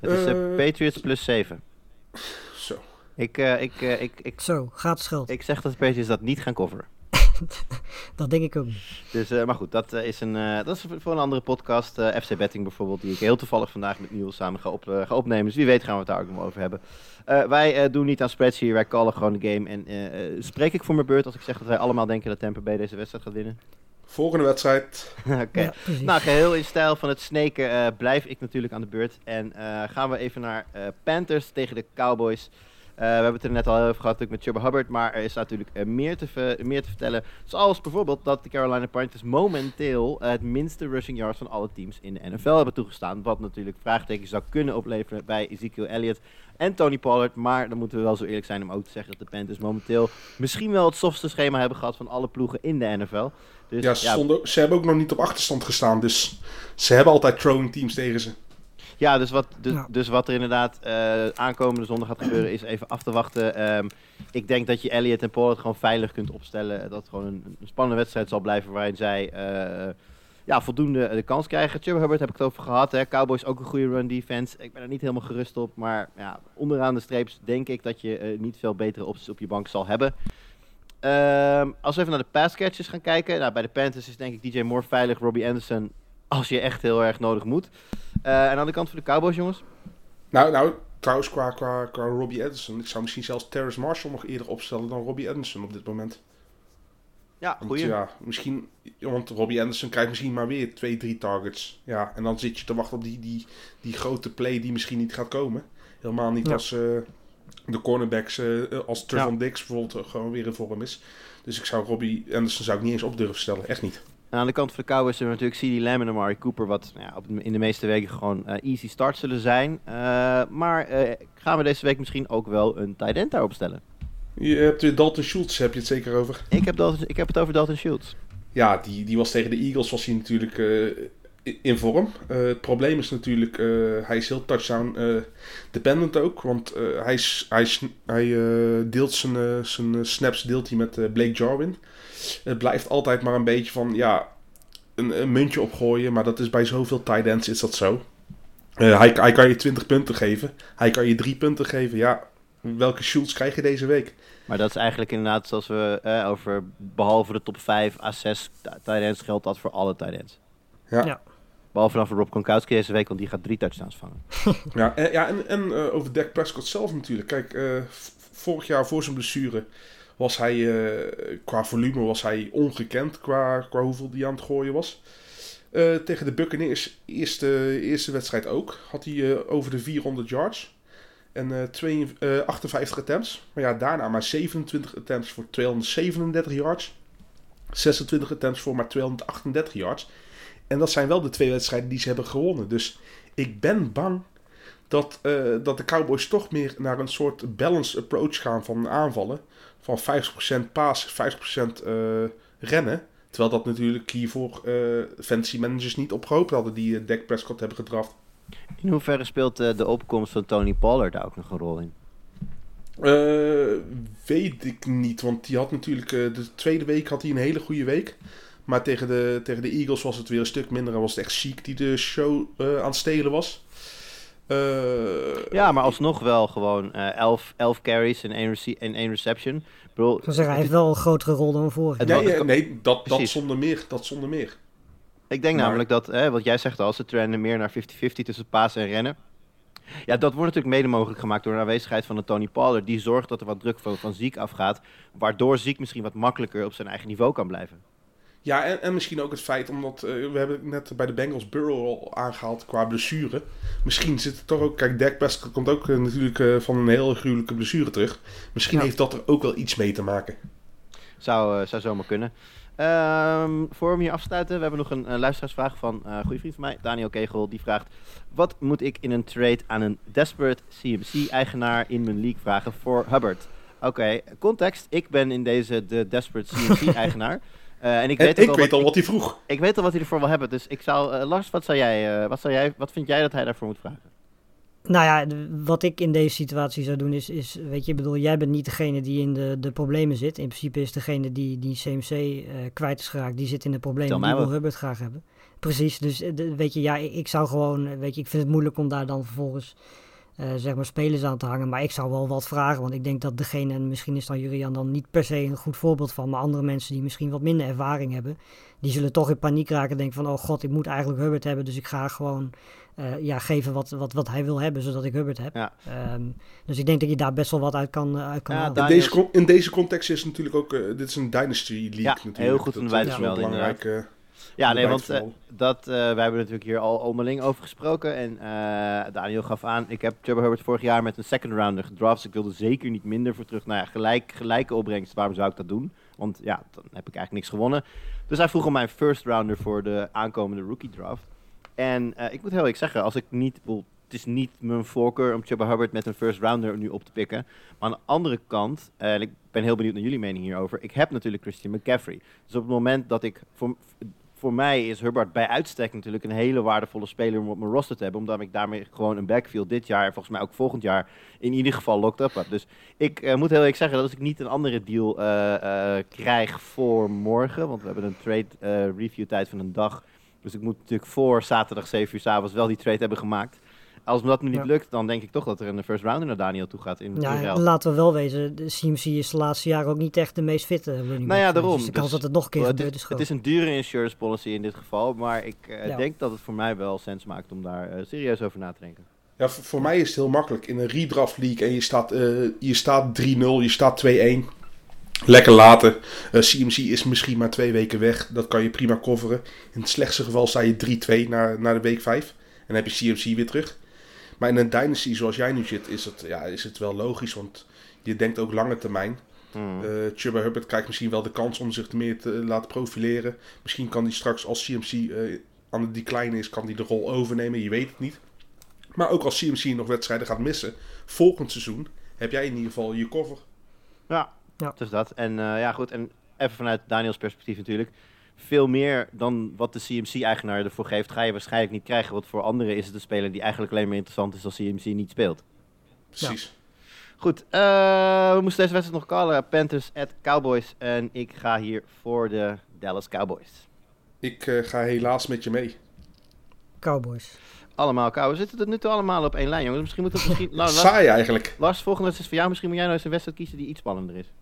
Het is eh, Patriots plus 7. Zo. Ik, eh, ik, eh, ik, ik, Zo, gaat het geld. ik zeg dat de Patriots dat niet gaan coveren. <laughs> Dat denk ik ook. niet. Dus, eh, maar goed, dat, eh, is een, eh, dat is voor een andere podcast. eh, FC Betting bijvoorbeeld, die ik heel toevallig vandaag met Niels samen ga, op, ga opnemen. Dus wie weet gaan we het daar ook nog over hebben. Eh, wij eh, doen niet aan spreads hier, wij callen gewoon de game. En spreek ik voor mijn beurt als ik zeg dat wij allemaal denken dat Tampa Bay deze wedstrijd gaat winnen? Volgende wedstrijd. <laughs> Oké. Ja. Nou, geheel in stijl van het sneken eh, blijf ik natuurlijk aan de beurt. En eh, gaan we even naar eh, Panthers tegen de Cowboys. Eh, we hebben het er net al over gehad met Chubba Hubbard. Maar er is natuurlijk eh, meer, te meer te vertellen. Zoals bijvoorbeeld dat de Carolina Panthers momenteel eh, het minste rushing yards van alle teams in de NFL hebben toegestaan. Wat natuurlijk vraagtekens zou kunnen opleveren bij Ezekiel Elliott en Tony Pollard. Maar dan moeten we wel zo eerlijk zijn om ook te zeggen dat de Panthers momenteel misschien wel het softste schema hebben gehad van alle ploegen in de NFL. Dus Ja, ze, stonden, ook- ze hebben ook nog niet op achterstand gestaan. Dus ze hebben altijd throwing teams tegen ze. Ja, dus wat, dus, Ja. dus wat er inderdaad eh, aankomende zondag gaat gebeuren is even af te wachten. Ehm, ik denk dat je Elliot en Pollard gewoon veilig kunt opstellen. Dat het gewoon een, een spannende wedstrijd zal blijven waarin zij eh, ja, voldoende de kans krijgen. Chubb Hubbard heb ik het over gehad. Hè. Cowboys ook een goede run defense. Ik ben er niet helemaal gerust op. Maar ja, onderaan de streeps denk ik dat je eh, niet veel betere opties op je bank zal hebben. Ehm, als we even naar de pass catches gaan kijken. Nou, bij de Panthers is denk ik DJ Moore veilig. Robbie Anderson als je echt heel erg nodig moet. Eh, en aan de kant van de Cowboys, jongens. Nou, nou trouwens, qua, qua, qua Robbie Anderson. Ik zou misschien zelfs Terrace Marshall nog eerder opstellen dan Robbie Anderson op dit moment. Ja, Want goeie. ja, misschien, want Robbie Anderson krijgt misschien maar weer twee, drie targets. Ja, en dan zit je te wachten op die, die, die grote play die misschien niet gaat komen. Helemaal niet Ja. als eh, de cornerbacks, eh, als Trevon Ja. Dix bijvoorbeeld gewoon weer in vorm is. Dus ik zou Robbie Anderson zou ik niet eens op durven stellen. Echt niet. En aan de kant van de Cowboys hebben we natuurlijk CD Lamb en Amari Cooper, wat nou ja, op, de- in de meeste weken gewoon eh, easy start zullen zijn. Eh, maar eh, gaan we deze week misschien ook wel een tight end daarop stellen? Je hebt weer Dalton Schultz, heb je het zeker over? Ik heb, Dalton, ik heb het over Dalton Schultz. Ja, die, die was tegen de Eagles was hij natuurlijk in vorm. Het probleem is natuurlijk, hij is heel touchdown dependent ook. Want hij, hij, hij deelt zijn, zijn snaps deelt hij met Blake Jarwin. Het blijft altijd maar een beetje van, ja, een, een muntje opgooien. Maar dat is bij zoveel tight ends is dat zo. Eh, hij, hij kan je 20 punten geven. Hij kan je 3 punten geven. Ja, welke shoots krijg je deze week? Maar dat is eigenlijk inderdaad zoals we eh, over, behalve de top 5 à 6 tight ends, geldt dat voor alle tight ends. Ja. Ja. Behalve dan voor Rob Gronkowski deze week, want die gaat drie touchdowns vangen. <laughs> Ja, en, ja, en, en eh, over Dak Prescott zelf natuurlijk. Kijk, eh, vorig jaar voor zijn blessure was hij, eh, qua volume was hij ongekend qua, qua hoeveel die aan het gooien was. Eh, tegen de Buccaneers, eerste, eerste wedstrijd ook, had hij eh, over de 400 yards. En eh, twee, eh, 58 attempts. Maar ja, daarna maar 27 attempts voor 237 yards. 26 attempts voor maar 238 yards. En dat zijn wel de twee wedstrijden die ze hebben gewonnen. Dus ik ben bang dat, dat de Cowboys toch meer naar een soort balanced approach gaan van aanvallen. Van 50% paas, 50% eh, rennen. Terwijl dat natuurlijk hiervoor eh fantasy managers niet op gehoopt hadden die uh, Dak Prescott hebben gedraft. In hoeverre speelt eh, de opkomst van Tony Pollard daar ook nog een rol in? Weet ik niet, want die had natuurlijk de tweede week had hij een hele goede week. Maar tegen de, tegen de Eagles was het weer een stuk minder en was het echt ziek die de show eh, aan het stelen was. Ja, maar alsnog wel gewoon 11 11 carries en één rece- en één reception. Bedoel, Ik zeggen, hij heeft wel een grotere rol dan vorig jaar. Ja, wa- ja, nee, dat, dat, zonder meer, dat zonder meer. Ik denk Maar- namelijk dat, hè, wat jij zegt al, ze trenden meer naar 50-50 tussen pasen en rennen. Ja, dat wordt natuurlijk mede mogelijk gemaakt door de aanwezigheid van een Tony Pollard. Die zorgt dat er wat druk van, van Ziek afgaat. Waardoor Ziek misschien wat makkelijker op zijn eigen niveau kan blijven. Ja, en, en misschien ook het feit, omdat eh, we hebben net bij de Bengals Burrow al aangehaald qua blessure. Misschien zit het toch ook, kijk, Dak Prescott komt ook eh, natuurlijk eh, van een heel gruwelijke blessure terug. Misschien Ja. heeft dat er ook wel iets mee te maken. Zou, zou zomaar kunnen. Ehm, voor we hier afsluiten, we hebben nog een luisteraarsvraag van een goede vriend van mij, Daniel Kegel. Die vraagt, wat moet ik in een trade aan een desperate CMC-eigenaar in mijn league vragen voor Hubbard? Oké, context. Ik ben in deze de desperate CMC-eigenaar. <laughs> Eh, en ik En weet, ik ook al weet wat, al wat hij vroeg. ik weet al wat hij ervoor wil hebben. Dus ik zou... eh, Lars, wat, zou jij, eh, wat, zou jij, wat vind jij dat hij daarvoor moet vragen? Nou ja, wat ik in deze situatie zou doen is, is weet je, ik bedoel, jij bent niet degene die in de, de problemen zit. In principe is degene die die CMC eh, kwijt is geraakt, die zit in de problemen. mij Die wil. Hubbard graag hebben. Precies, dus de- weet je, ja, ik, ik zou gewoon, weet je, ik vind het moeilijk om daar dan vervolgens, eh, zeg maar, spelers aan te hangen. Maar ik zou wel wat vragen, want ik denk dat degene, en misschien is dan Jurian dan niet per se een goed voorbeeld van, maar andere mensen die misschien wat minder ervaring hebben, die zullen toch in paniek raken en denken van, oh god, ik moet eigenlijk Hubbard hebben, dus ik ga gewoon eh, ja, geven wat, wat, wat hij wil hebben, zodat ik Hubbard heb. Ja. Ehm, dus ik denk dat je daar best wel wat uit kan, eh, uit kan Ja, halen. In deze, in deze context is het natuurlijk ook, eh, dit is een Dynasty League Ja, natuurlijk. heel goed Dat is wel belangrijk. Ja, nee, want eh, dat, eh, wij hebben natuurlijk hier al onderling over gesproken. En eh, Daniel gaf aan, ik heb Trevor Herbert vorig jaar met een second rounder gedraft. Dus ik wilde zeker niet minder voor terug. Nou ja, gelijk, gelijke opbrengst, waarom zou ik dat doen? Want ja, dan heb ik eigenlijk niks gewonnen. Dus hij vroeg om mijn first rounder voor de aankomende rookie draft. En ik moet heel eerlijk zeggen, als ik niet... Het is niet mijn voorkeur om Chuba Hubbard met een first rounder nu op te pikken. Maar aan de andere kant, en ik ben heel benieuwd naar jullie mening hierover. Ik heb natuurlijk Christian McCaffrey. Dus op het moment dat ik... Voor, voor mij is Hubbard bij uitstek natuurlijk een hele waardevolle speler om op mijn roster te hebben. Omdat ik daarmee gewoon een backfield dit jaar en volgens mij ook volgend jaar in ieder geval locked up heb. Dus ik eh, moet heel eerlijk zeggen dat als ik niet een andere deal eh, eh, krijg voor morgen. Want we hebben een trade review tijd van een dag. Dus ik moet natuurlijk voor zaterdag 7 uur s avonds wel die trade hebben gemaakt. Als me dat nu niet Ja. lukt, dan denk ik toch dat er een first rounder naar Daniel toe gaat in, Ja, laten we wel wezen, de CMC is de laatste jaren ook niet echt de meest fitte running. Nou ja, daarom. Dus de kans Dus, dat het nog een keer het, gebeurt is, is het is een dure insurance policy in dit geval, maar ik eh, Ja. denk dat het voor mij wel sens maakt om daar eh, serieus over na te denken. Ja, voor, voor mij is het heel makkelijk. In een redraft league en je staat, eh, je staat 3-0, je staat 2-1. Lekker laten. Eh, CMC is misschien maar twee weken weg. Dat kan je prima coveren. In het slechtste geval sta je 3-2 naar, naar de week 5. En dan heb je CMC weer terug. Maar in een dynasty zoals jij nu zit, is het, ja, is het wel logisch. Want je denkt ook lange termijn. Hmm. Eh Chuba Hubbard krijgt misschien wel de kans om zich meer te laten profileren. Misschien kan hij straks als CMC eh, aan het decline is, kan hij de rol overnemen. Je weet het niet. Maar ook als CMC nog wedstrijden gaat missen, volgend seizoen heb jij in ieder geval je cover. Ja, Ja. dus dat. En eh, ja, goed. En even vanuit Daniels perspectief natuurlijk. Veel meer dan wat de CMC-eigenaar ervoor geeft, ga je waarschijnlijk niet krijgen. Want voor anderen is het een speler die eigenlijk alleen maar interessant is als CMC niet speelt. Precies. Goed, eh, we moesten deze wedstrijd nog callen. Panthers at Cowboys. En ik ga hier voor de Dallas Cowboys. Ik eh, ga helaas met je mee. Cowboys. Allemaal Cowboys. We zitten tot nu toe allemaal op één lijn, jongens. Misschien moet het misschien... <laughs> Nou, Saai eigenlijk. Lars, volgende wedstrijd is voor jou. Misschien moet jij nou eens een wedstrijd kiezen die iets spannender is.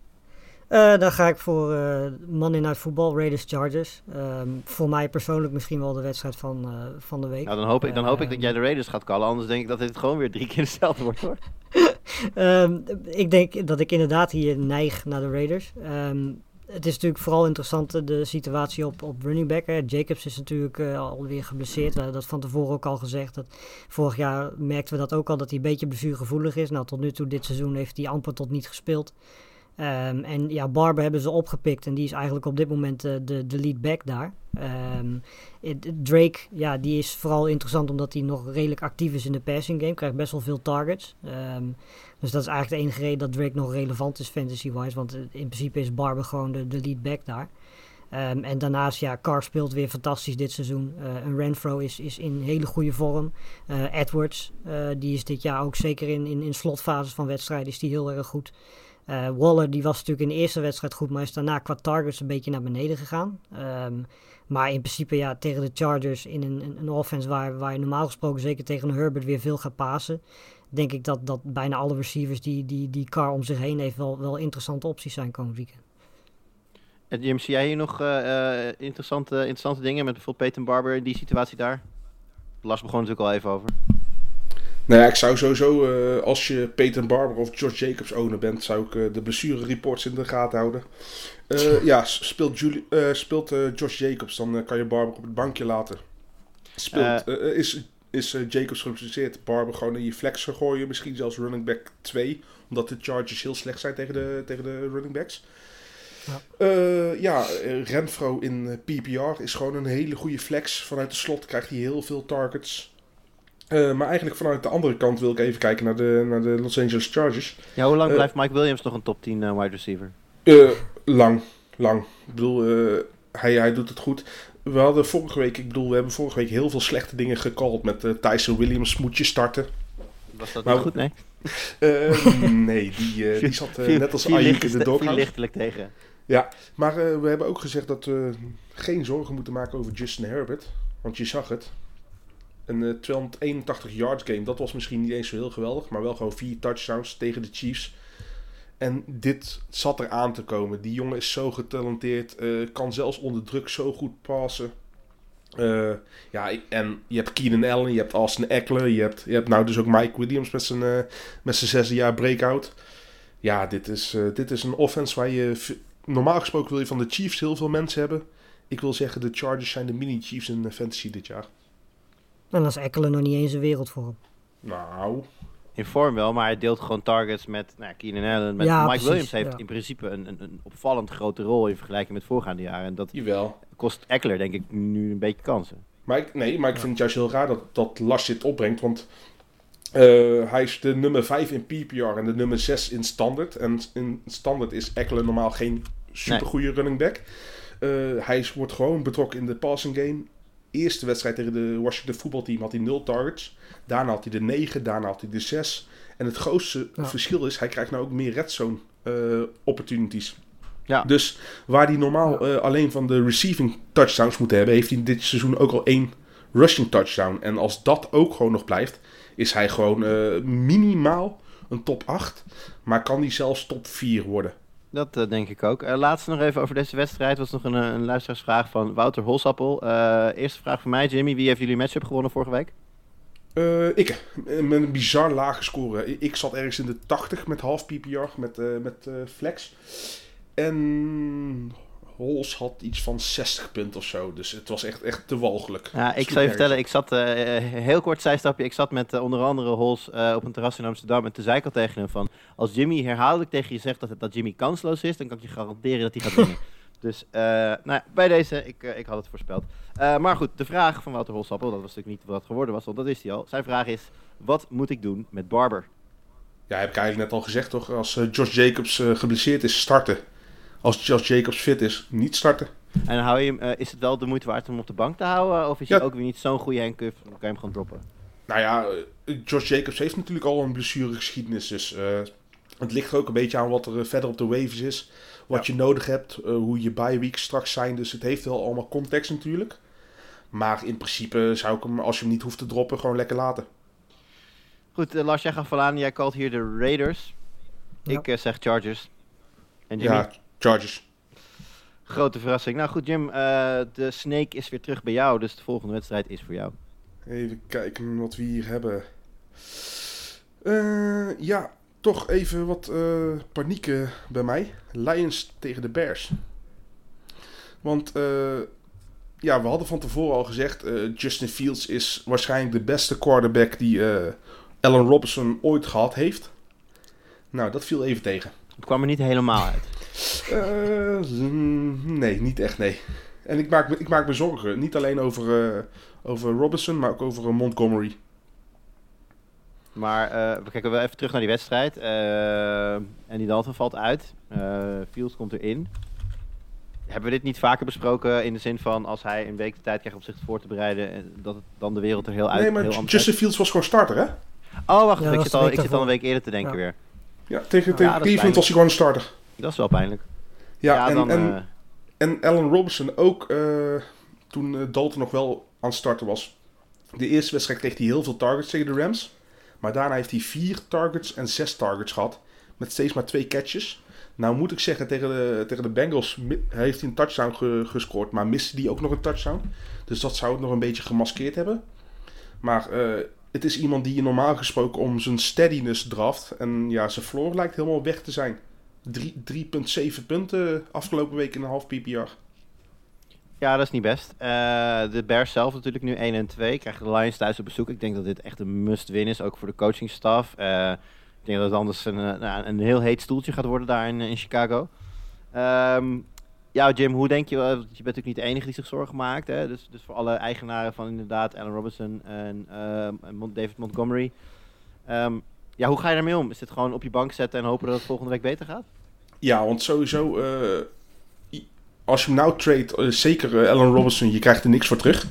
Eh, dan ga ik voor eh Monday Night Football, Raiders Chargers. Ehm, voor mij persoonlijk misschien wel de wedstrijd van, eh, van de week. Nou, dan hoop ik, dan hoop ik dat Ehm, jij de Raiders gaat callen. Anders denk ik dat dit gewoon weer drie keer hetzelfde wordt, hoor. <laughs> Ehm, ik denk dat ik inderdaad hier neig naar de Raiders. Ehm, het is natuurlijk vooral interessant de situatie op, op running back. Hè. Jacobs is natuurlijk alweer geblesseerd. We hadden dat van tevoren ook al gezegd. Dat, vorig jaar merkten we dat ook al, dat hij een beetje blessuregevoelig is. Nou, tot nu toe dit seizoen heeft hij amper tot niet gespeeld. Ehm, en ja, Barber hebben ze opgepikt en die is eigenlijk op dit moment eh, de, de lead back daar. Ehm, Drake, ja, die is vooral interessant omdat hij nog redelijk actief is in de passing game. Krijgt best wel veel targets. Ehm, dus dat is eigenlijk de enige reden dat Drake nog relevant is fantasy-wise. Want eh, in principe is Barber gewoon de, de lead back daar. En daarnaast, ja, Carr speelt weer fantastisch dit seizoen. En Renfro is, is in hele goede vorm. Edwards, die is dit jaar ook zeker in, in, in slotfases van wedstrijden is die heel erg goed. Eh, Waller, die was natuurlijk in de eerste wedstrijd goed, maar is daarna qua targets een beetje naar beneden gegaan. Ehm, maar in principe, ja, tegen de Chargers in een, een, offense waar, waar je normaal gesproken zeker tegen Herbert weer veel gaat pasen. Denk ik dat, dat bijna alle receivers die, die, die Carr om zich heen heeft wel, wel interessante opties zijn komend weekend. En Jim, zie jij hier nog eh, eh, interessante, interessante dingen met bijvoorbeeld Peyton Barber in die situatie daar? Lars begon natuurlijk al even over. Nou ja, ik zou sowieso, eh, als je Peter Barber of George Jacobs owner bent, zou ik eh, de blessure reports in de gaten houden. Eh, ja, speelt, Julie, speelt Josh Jacobs, dan kan je Barber op het bankje laten. Speelt, is is Jacobs geblesseerd, Barber gewoon in je flex gooien, misschien zelfs running back 2, omdat de Chargers heel slecht zijn tegen de, tegen de running backs. Ja, eh, Renfro in PPR is gewoon een hele goede flex. Vanuit de slot krijgt hij heel veel targets. Eh, maar eigenlijk vanuit de andere kant wil ik even kijken naar de, naar de Los Angeles Chargers. Ja, hoe lang Eh, blijft Mike Williams nog een top 10 eh, wide receiver? Lang, lang. Ik bedoel, hij, hij doet het goed. We hadden vorige week, ik bedoel, we hebben vorige week heel veel slechte dingen gecallt met Tyson Williams moet je starten. Was dat Nou, niet goed? Nee. Eh, nee, die, die zat net als Ayuk in de doghouse. lichtelijk tegen. Maar eh, we hebben ook gezegd dat we geen zorgen moeten maken over Justin Herbert. Want je zag het. Een eh, 281 yard game, dat was misschien niet eens zo heel geweldig. Maar wel gewoon vier touchdowns tegen de Chiefs. En dit zat er aan te komen. Die jongen is zo getalenteerd. eh, kan zelfs onder druk zo goed passen. Eh, ja, en je hebt Keenan Allen, je hebt Austin Eckler. Je hebt, je hebt nou dus ook Mike Williams met zijn, eh, met zijn zesde jaar breakout. Ja, dit is, dit is een offense waar je... Normaal gesproken wil je van de Chiefs heel veel mensen hebben. Ik wil zeggen, de Chargers zijn de mini-Chiefs in fantasy dit jaar. En dan is Eckelen nog niet eens een wereldvorm. Nou, In vorm wel, maar hij deelt gewoon targets met nou, Keenan Allen. Met Ja, Mike precies, Williams heeft ja. in principe een, een, een opvallend grote rol in vergelijking met voorgaande jaren. En dat jawel. kost Eckler denk ik nu een beetje kansen. Maar ik, nee, maar ik vind het juist heel raar dat, dat Lars dit opbrengt. Want eh, hij is de nummer 5 in PPR en de nummer 6 in standard. En in standard is Eckler normaal geen supergoeie running back. Eh, hij is- wordt gewoon betrokken in de passing game. Eerste wedstrijd tegen de Washington voetbalteam had hij 0 targets. Daarna had hij de 9, daarna had hij de 6. En het grootste Ja. verschil is, hij krijgt nou ook meer red zone eh, opportunities. Ja. Dus waar hij normaal eh, alleen van de receiving touchdowns moet hebben, heeft hij dit seizoen ook al één rushing touchdown. En als dat ook gewoon nog blijft, is hij gewoon eh, minimaal een top 8. Maar kan hij zelfs top 4 worden. Dat eh, denk ik ook. Eh, laatste nog even over deze wedstrijd. was nog een, eh, een luisteraarsvraag van Wouter Holsappel. Eerste vraag van mij, Jimmy. Wie heeft jullie matchup gewonnen vorige week? Ik, met een bizar lage score. Ik zat ergens in de 80 met half PPR, met, met flex. En Hols had iets van 60 punten of zo. Dus het was echt, echt te walgelijk. Ja, ik zou je vertellen, ik zat, eh, heel kort zijstapje, ik zat met eh, onder andere Hols eh, op een terras in Amsterdam en toen zei ik al tegen hem van, als Jimmy herhaaldelijk tegen je zegt dat, dat Jimmy kansloos is, dan kan ik je garanderen dat hij gaat winnen. <laughs> dus nou, bij deze, ik, ik had het voorspeld. Maar goed, de vraag van Wouter Holsappel, dat was natuurlijk niet wat het geworden was, want dat wist hij al. Zijn vraag is, wat moet ik doen met Barber? Ja, heb ik eigenlijk net al gezegd toch? Als Josh Jacobs geblesseerd is, starten. Als Josh Jacobs fit is, niet starten. En hou je hem, eh, is het wel de moeite waard om hem op de bank te houden, of is Ja. hij ook weer niet zo'n goede handcuff, dan kan je hem gewoon droppen? Nou ja, eh, Josh Jacobs heeft natuurlijk al een blessuregeschiedenis. Dus eh, het ligt er ook een beetje aan wat er verder op de waves is. Wat je nodig hebt, hoe je bye weeks straks zijn. Dus het heeft wel allemaal context natuurlijk. Maar in principe zou ik hem, als je hem niet hoeft te droppen, gewoon lekker laten. Goed, Lars, jij aan, jij called hier de Raiders. Ja. Ik zeg Chargers. En Jimmy? Ja, Chargers. Grote verrassing. Nou goed, Jim, eh, de Snake is weer terug bij jou, dus de volgende wedstrijd is voor jou. Even kijken wat we hier hebben. Eh, ja, toch even wat eh panieken bij mij. Lions tegen de Bears. Want eh, ja, we hadden van tevoren al gezegd... eh, Justin Fields is waarschijnlijk de beste quarterback die eh Allen Robinson ooit gehad heeft. Nou, dat viel even tegen. Het kwam er niet helemaal uit. Eh, mm, nee, niet echt, nee. En ik maak, me- ik maak me zorgen. Niet alleen over, eh, over Robinson, maar ook over eh, Montgomery. Maar eh, we kijken wel even terug naar die wedstrijd. En die Dalton valt uit. Eh Fields komt erin. Hebben we dit niet vaker besproken in de zin van als hij een week de tijd krijgt om zich voor te bereiden, en dat het dan de wereld er heel uit nee, maar heel anders Justin Fields was gewoon starter, hè? Oh, wacht, Ja, even, ik, zit al, ik zit al een week eerder te denken Ja. weer. Ja, tegen, Ja, tegen is Cleveland was hij gewoon een starter. Dat is wel pijnlijk. Ja, Ja, en, dan, en, eh, en Allen Robinson ook eh, toen eh, Dalton nog wel aan het starten was. De eerste wedstrijd kreeg hij heel veel targets tegen de Rams. Maar daarna heeft hij vier targets en zes targets gehad. Met steeds maar twee catches. Nou moet ik zeggen, tegen de, tegen de Bengals heeft hij een touchdown ge- gescoord. Maar miste die ook nog een touchdown. Dus dat zou het nog een beetje gemaskeerd hebben. Maar eh, het is iemand die je normaal gesproken om zijn steadiness draft. En ja, zijn floor lijkt helemaal weg te zijn. Drie- 3,7 punten afgelopen week in een half PPR. Ja, dat is niet best. Eh, de Bears zelf natuurlijk nu 1 en 2. Krijgen de Lions thuis op bezoek. Ik denk dat dit echt een must-win is, ook voor de coachingstaf. Eh ik denk dat het anders een, eh, nou, een heel heet stoeltje gaat worden daar in, in Chicago. Ehm, ja, Jim, hoe denk je, je bent natuurlijk niet de enige die zich zorgen maakt. Hè? Dus, dus voor alle eigenaren van inderdaad Allen Robinson en, Mon- David Montgomery. Ehm, ja, hoe ga je daarmee om? Is dit gewoon op je bank zetten en hopen dat het volgende week beter gaat? Ja, want sowieso, eh, als je hem nou trade, eh, zeker eh, Allen Robinson, je krijgt er niks voor terug.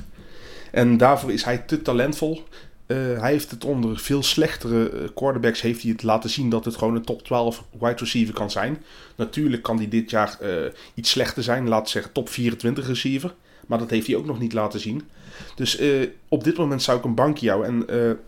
En daarvoor is hij te talentvol. Eh, hij heeft het onder veel slechtere eh, quarterbacks heeft hij het laten zien dat het gewoon een top 12 wide receiver kan zijn. Natuurlijk kan hij dit jaar eh, iets slechter zijn, we zeggen top 24 receiver. Maar dat heeft hij ook nog niet laten zien. Dus eh, op dit moment zou ik een bankje houden. En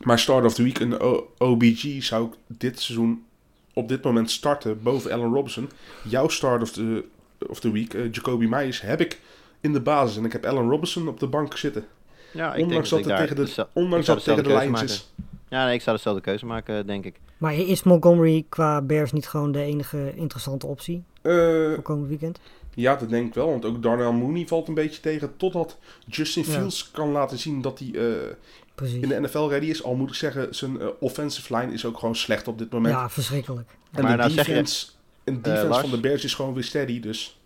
eh mijn start of the week, een O- OBG, zou ik dit seizoen op dit moment starten boven Allen Robinson. Jouw start of the, of the week, eh, Jacoby Myers, heb ik in de basis. En ik heb Allen Robinson op de bank zitten. Ja, ik ondanks denk dat ik het daar tegen de, dezelfde- ondanks ik zou dat het tegen de keuze is. Ja, nee, ik zou dezelfde keuze maken, denk ik. Maar is Montgomery qua Bears niet gewoon de enige interessante optie Eh, voor komend weekend? ja, dat denk ik wel. Want ook Darnell Mooney valt een beetje tegen. Totdat Justin Ja. Fields kan laten zien dat hij eh, Precies. in de NFL ready is. Al moet ik zeggen, zijn eh, offensive line is ook gewoon slecht op dit moment. Ja, verschrikkelijk. en Maar de nou zeg je- defense, en de defense Lars? van de Bears is gewoon weer steady. Dus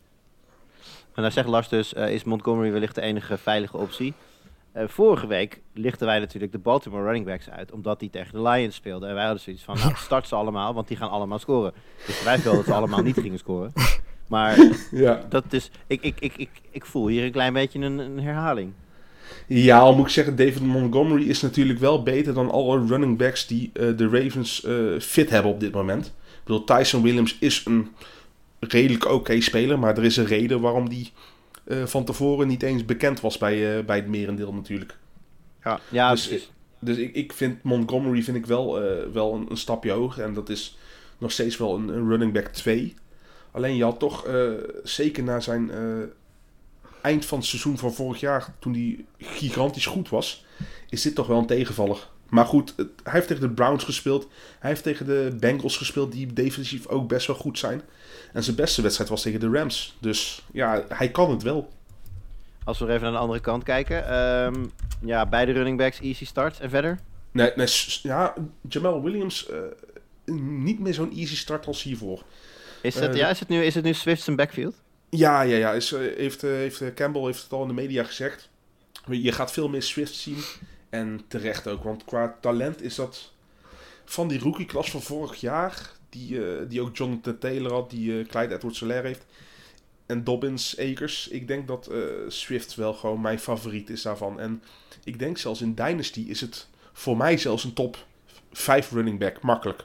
En daar zegt Lars dus, eh, is Montgomery wellicht de enige veilige optie. Eh, vorige week lichten wij natuurlijk de Baltimore running backs uit, omdat die tegen de Lions speelden. En wij hadden zoiets van, nou, start ze allemaal, want die gaan allemaal scoren. Dus wij <laughs> wilden dat ze allemaal niet gingen scoren. <laughs> Maar ja. dat is, ik, ik, ik, ik, ik voel hier een klein beetje een, een herhaling. Ja, al moet ik zeggen, David Montgomery is natuurlijk wel beter dan alle running backs die eh, de Ravens eh, fit hebben op dit moment. Ik bedoel, Tyson Williams is een redelijk oké speler, maar er is een reden waarom die eh, van tevoren niet eens bekend was bij, bij het merendeel natuurlijk. Ja, ja Dus, precies. Dus ik, ik vind Montgomery vind ik wel, wel een, een stapje hoger en dat is nog steeds wel een, een running back 2. Alleen je had toch, zeker na zijn eind van het seizoen van vorig jaar, toen hij gigantisch goed was, is dit toch wel een tegenvaller. Maar goed, het- hij heeft tegen de Browns gespeeld. Hij heeft tegen de Bengals gespeeld, die defensief ook best wel goed zijn. En zijn beste wedstrijd was tegen de Rams. Dus ja, hij kan het wel. Als we even naar de andere kant kijken. ehm, ja, beide running backs, easy starts. En verder? Nee, nee ja, Jamal Williams, eh, niet meer zo'n easy start als hiervoor. Is het, Eh, ja, is het, nu, is het nu Swift zijn backfield? Ja, ja, ja. Is, eh, heeft, eh, heeft, eh, Campbell heeft het al in de media gezegd. Je gaat veel meer Swift zien. En terecht ook, want qua talent is dat van die rookie-klas van vorig jaar, die, die ook Jonathan Taylor had, die Clyde Edwards-Helaire heeft, en Dobbins, Akers. Ik denk dat Swift wel gewoon mijn favoriet is daarvan. En ik denk zelfs in Dynasty is het voor mij zelfs een top 5 running back, makkelijk.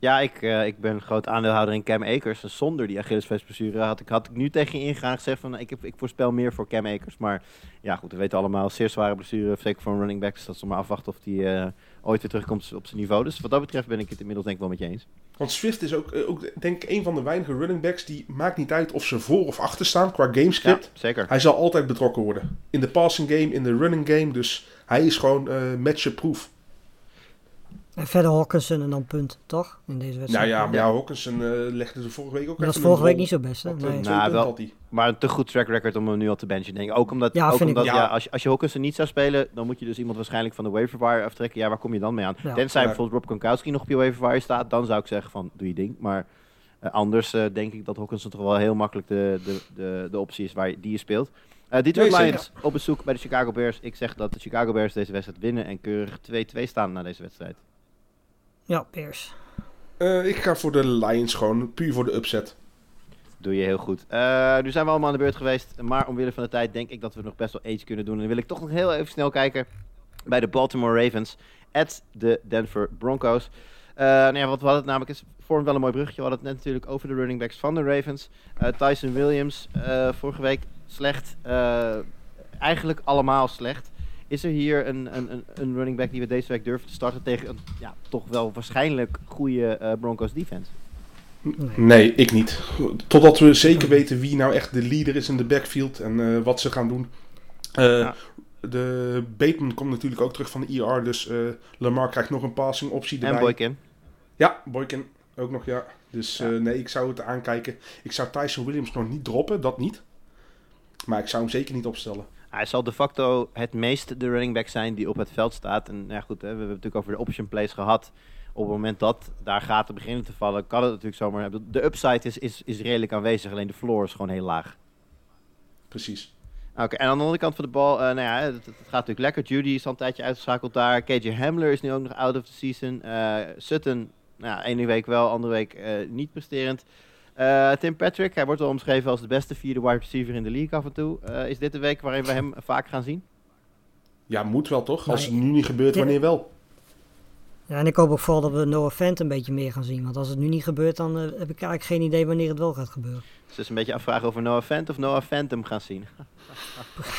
Ja, ik, eh, ik ben groot aandeelhouder in Cam Akers. En zonder die Achillespeesblessure had ik, had ik nu tegen je ingegaan gezegd van... Ik, heb, ik voorspel meer voor Cam Akers. Maar ja, goed, we weten allemaal, zeer zware blessure. Zeker voor een running back. Dus dat nog maar afwachten of die eh, ooit weer terugkomt op zijn niveau. Dus wat dat betreft ben ik het inmiddels denk ik wel met je eens. Want Swift is ook, eh, ook denk ik een van de weinige running backs die maakt niet uit of ze voor of achter staan qua gamescript. Ja, zeker. Hij zal altijd betrokken worden. In de passing game, in de running game. Dus hij is gewoon eh match-proof. En verder Hawkinson en dan punt, toch? In deze Nou wedstrijd. ja, maar ja, Hawkinson eh, legde de vorige week ook Dat was even vorige week niet zo best, hè? Eh, Nee. twee Nou, wel- had hij. Maar een te goed track record om hem nu al te benchen, denk ik. Ook omdat, Ja, ook omdat ook. ja, Ja. als, je, als je Hawkinson niet zou spelen, dan moet je dus iemand waarschijnlijk van de waiver wire aftrekken. Ja, waar kom je dan mee aan? Ja. Tenzij Ja. bijvoorbeeld Rob Gronkowski nog op je waiver wire staat, dan zou ik zeggen van, doe je ding. Maar eh, anders eh, denk ik dat Hawkinson toch wel heel makkelijk de, de, de, de optie is waar je, die je speelt. Eh Detroit Nee, zeker. Lions op bezoek bij de Chicago Bears. Ik zeg dat de Chicago Bears deze wedstrijd winnen en keurig 2-2 staan na deze wedstrijd. Ja, Bears. Eh, ik ga voor de Lions gewoon, puur voor de upset. Doe je heel goed. Eh, nu zijn we allemaal aan de beurt geweest. Maar omwille van de tijd denk ik dat we nog best wel iets kunnen doen. En dan wil ik toch nog heel even snel kijken bij de Baltimore Ravens. At de Denver Broncos. Eh, nou ja, wat we hadden het namelijk, is vormt wel een mooi bruggetje. We hadden het net natuurlijk over de running backs van de Ravens. Eh, Tyson Williams, eh, vorige week slecht. Eh, eigenlijk allemaal slecht. Is er hier een, een, een, een running back die we deze week durven te starten tegen een ja, toch wel waarschijnlijk goede eh, Broncos defense? Nee. Ik niet. Totdat we zeker weten wie nou echt de leader is in de backfield en eh, wat ze gaan doen. Eh, Ja. De Bateman komt natuurlijk ook terug van de IR, dus eh, Lamar krijgt nog een passing optie erbij. En Boykin. Ja, Boykin ook nog, ja. Dus Ja. eh, nee, ik zou het aankijken. Ik zou Tyson Williams nog niet droppen, dat niet. Maar ik zou hem zeker niet opstellen. Hij zal de facto het meest de running back zijn die op het veld staat. En ja, goed, hè, we hebben het natuurlijk over de option plays gehad. op het moment dat daar gaten beginnen te vallen, kan het natuurlijk zomaar hebben. De upside is, is, is redelijk aanwezig, alleen de floor is gewoon heel laag. Precies. Oké, en aan de andere kant van de bal, eh, nou ja, het, het gaat natuurlijk lekker. Judy is al een tijdje uitgeschakeld daar. KJ Hamler is nu ook nog out of the season. Eh, Sutton, nou ene week wel, andere week eh, niet presterend. Eh, Tim Patrick, hij wordt wel omschreven als de beste vierde wide receiver in de league af en toe. Eh, is dit de week waarin we hem vaak gaan zien? Ja, moet wel toch? Als het nu niet gebeurt, wanneer wel? Ja, en ik hoop ook vooral dat we Noah Fant een beetje meer gaan zien. Want als het nu niet gebeurt, dan eh, heb ik eigenlijk geen idee wanneer het wel gaat gebeuren. Dus het is een beetje afvragen of we Noah Fant of Noah Phantom gaan zien.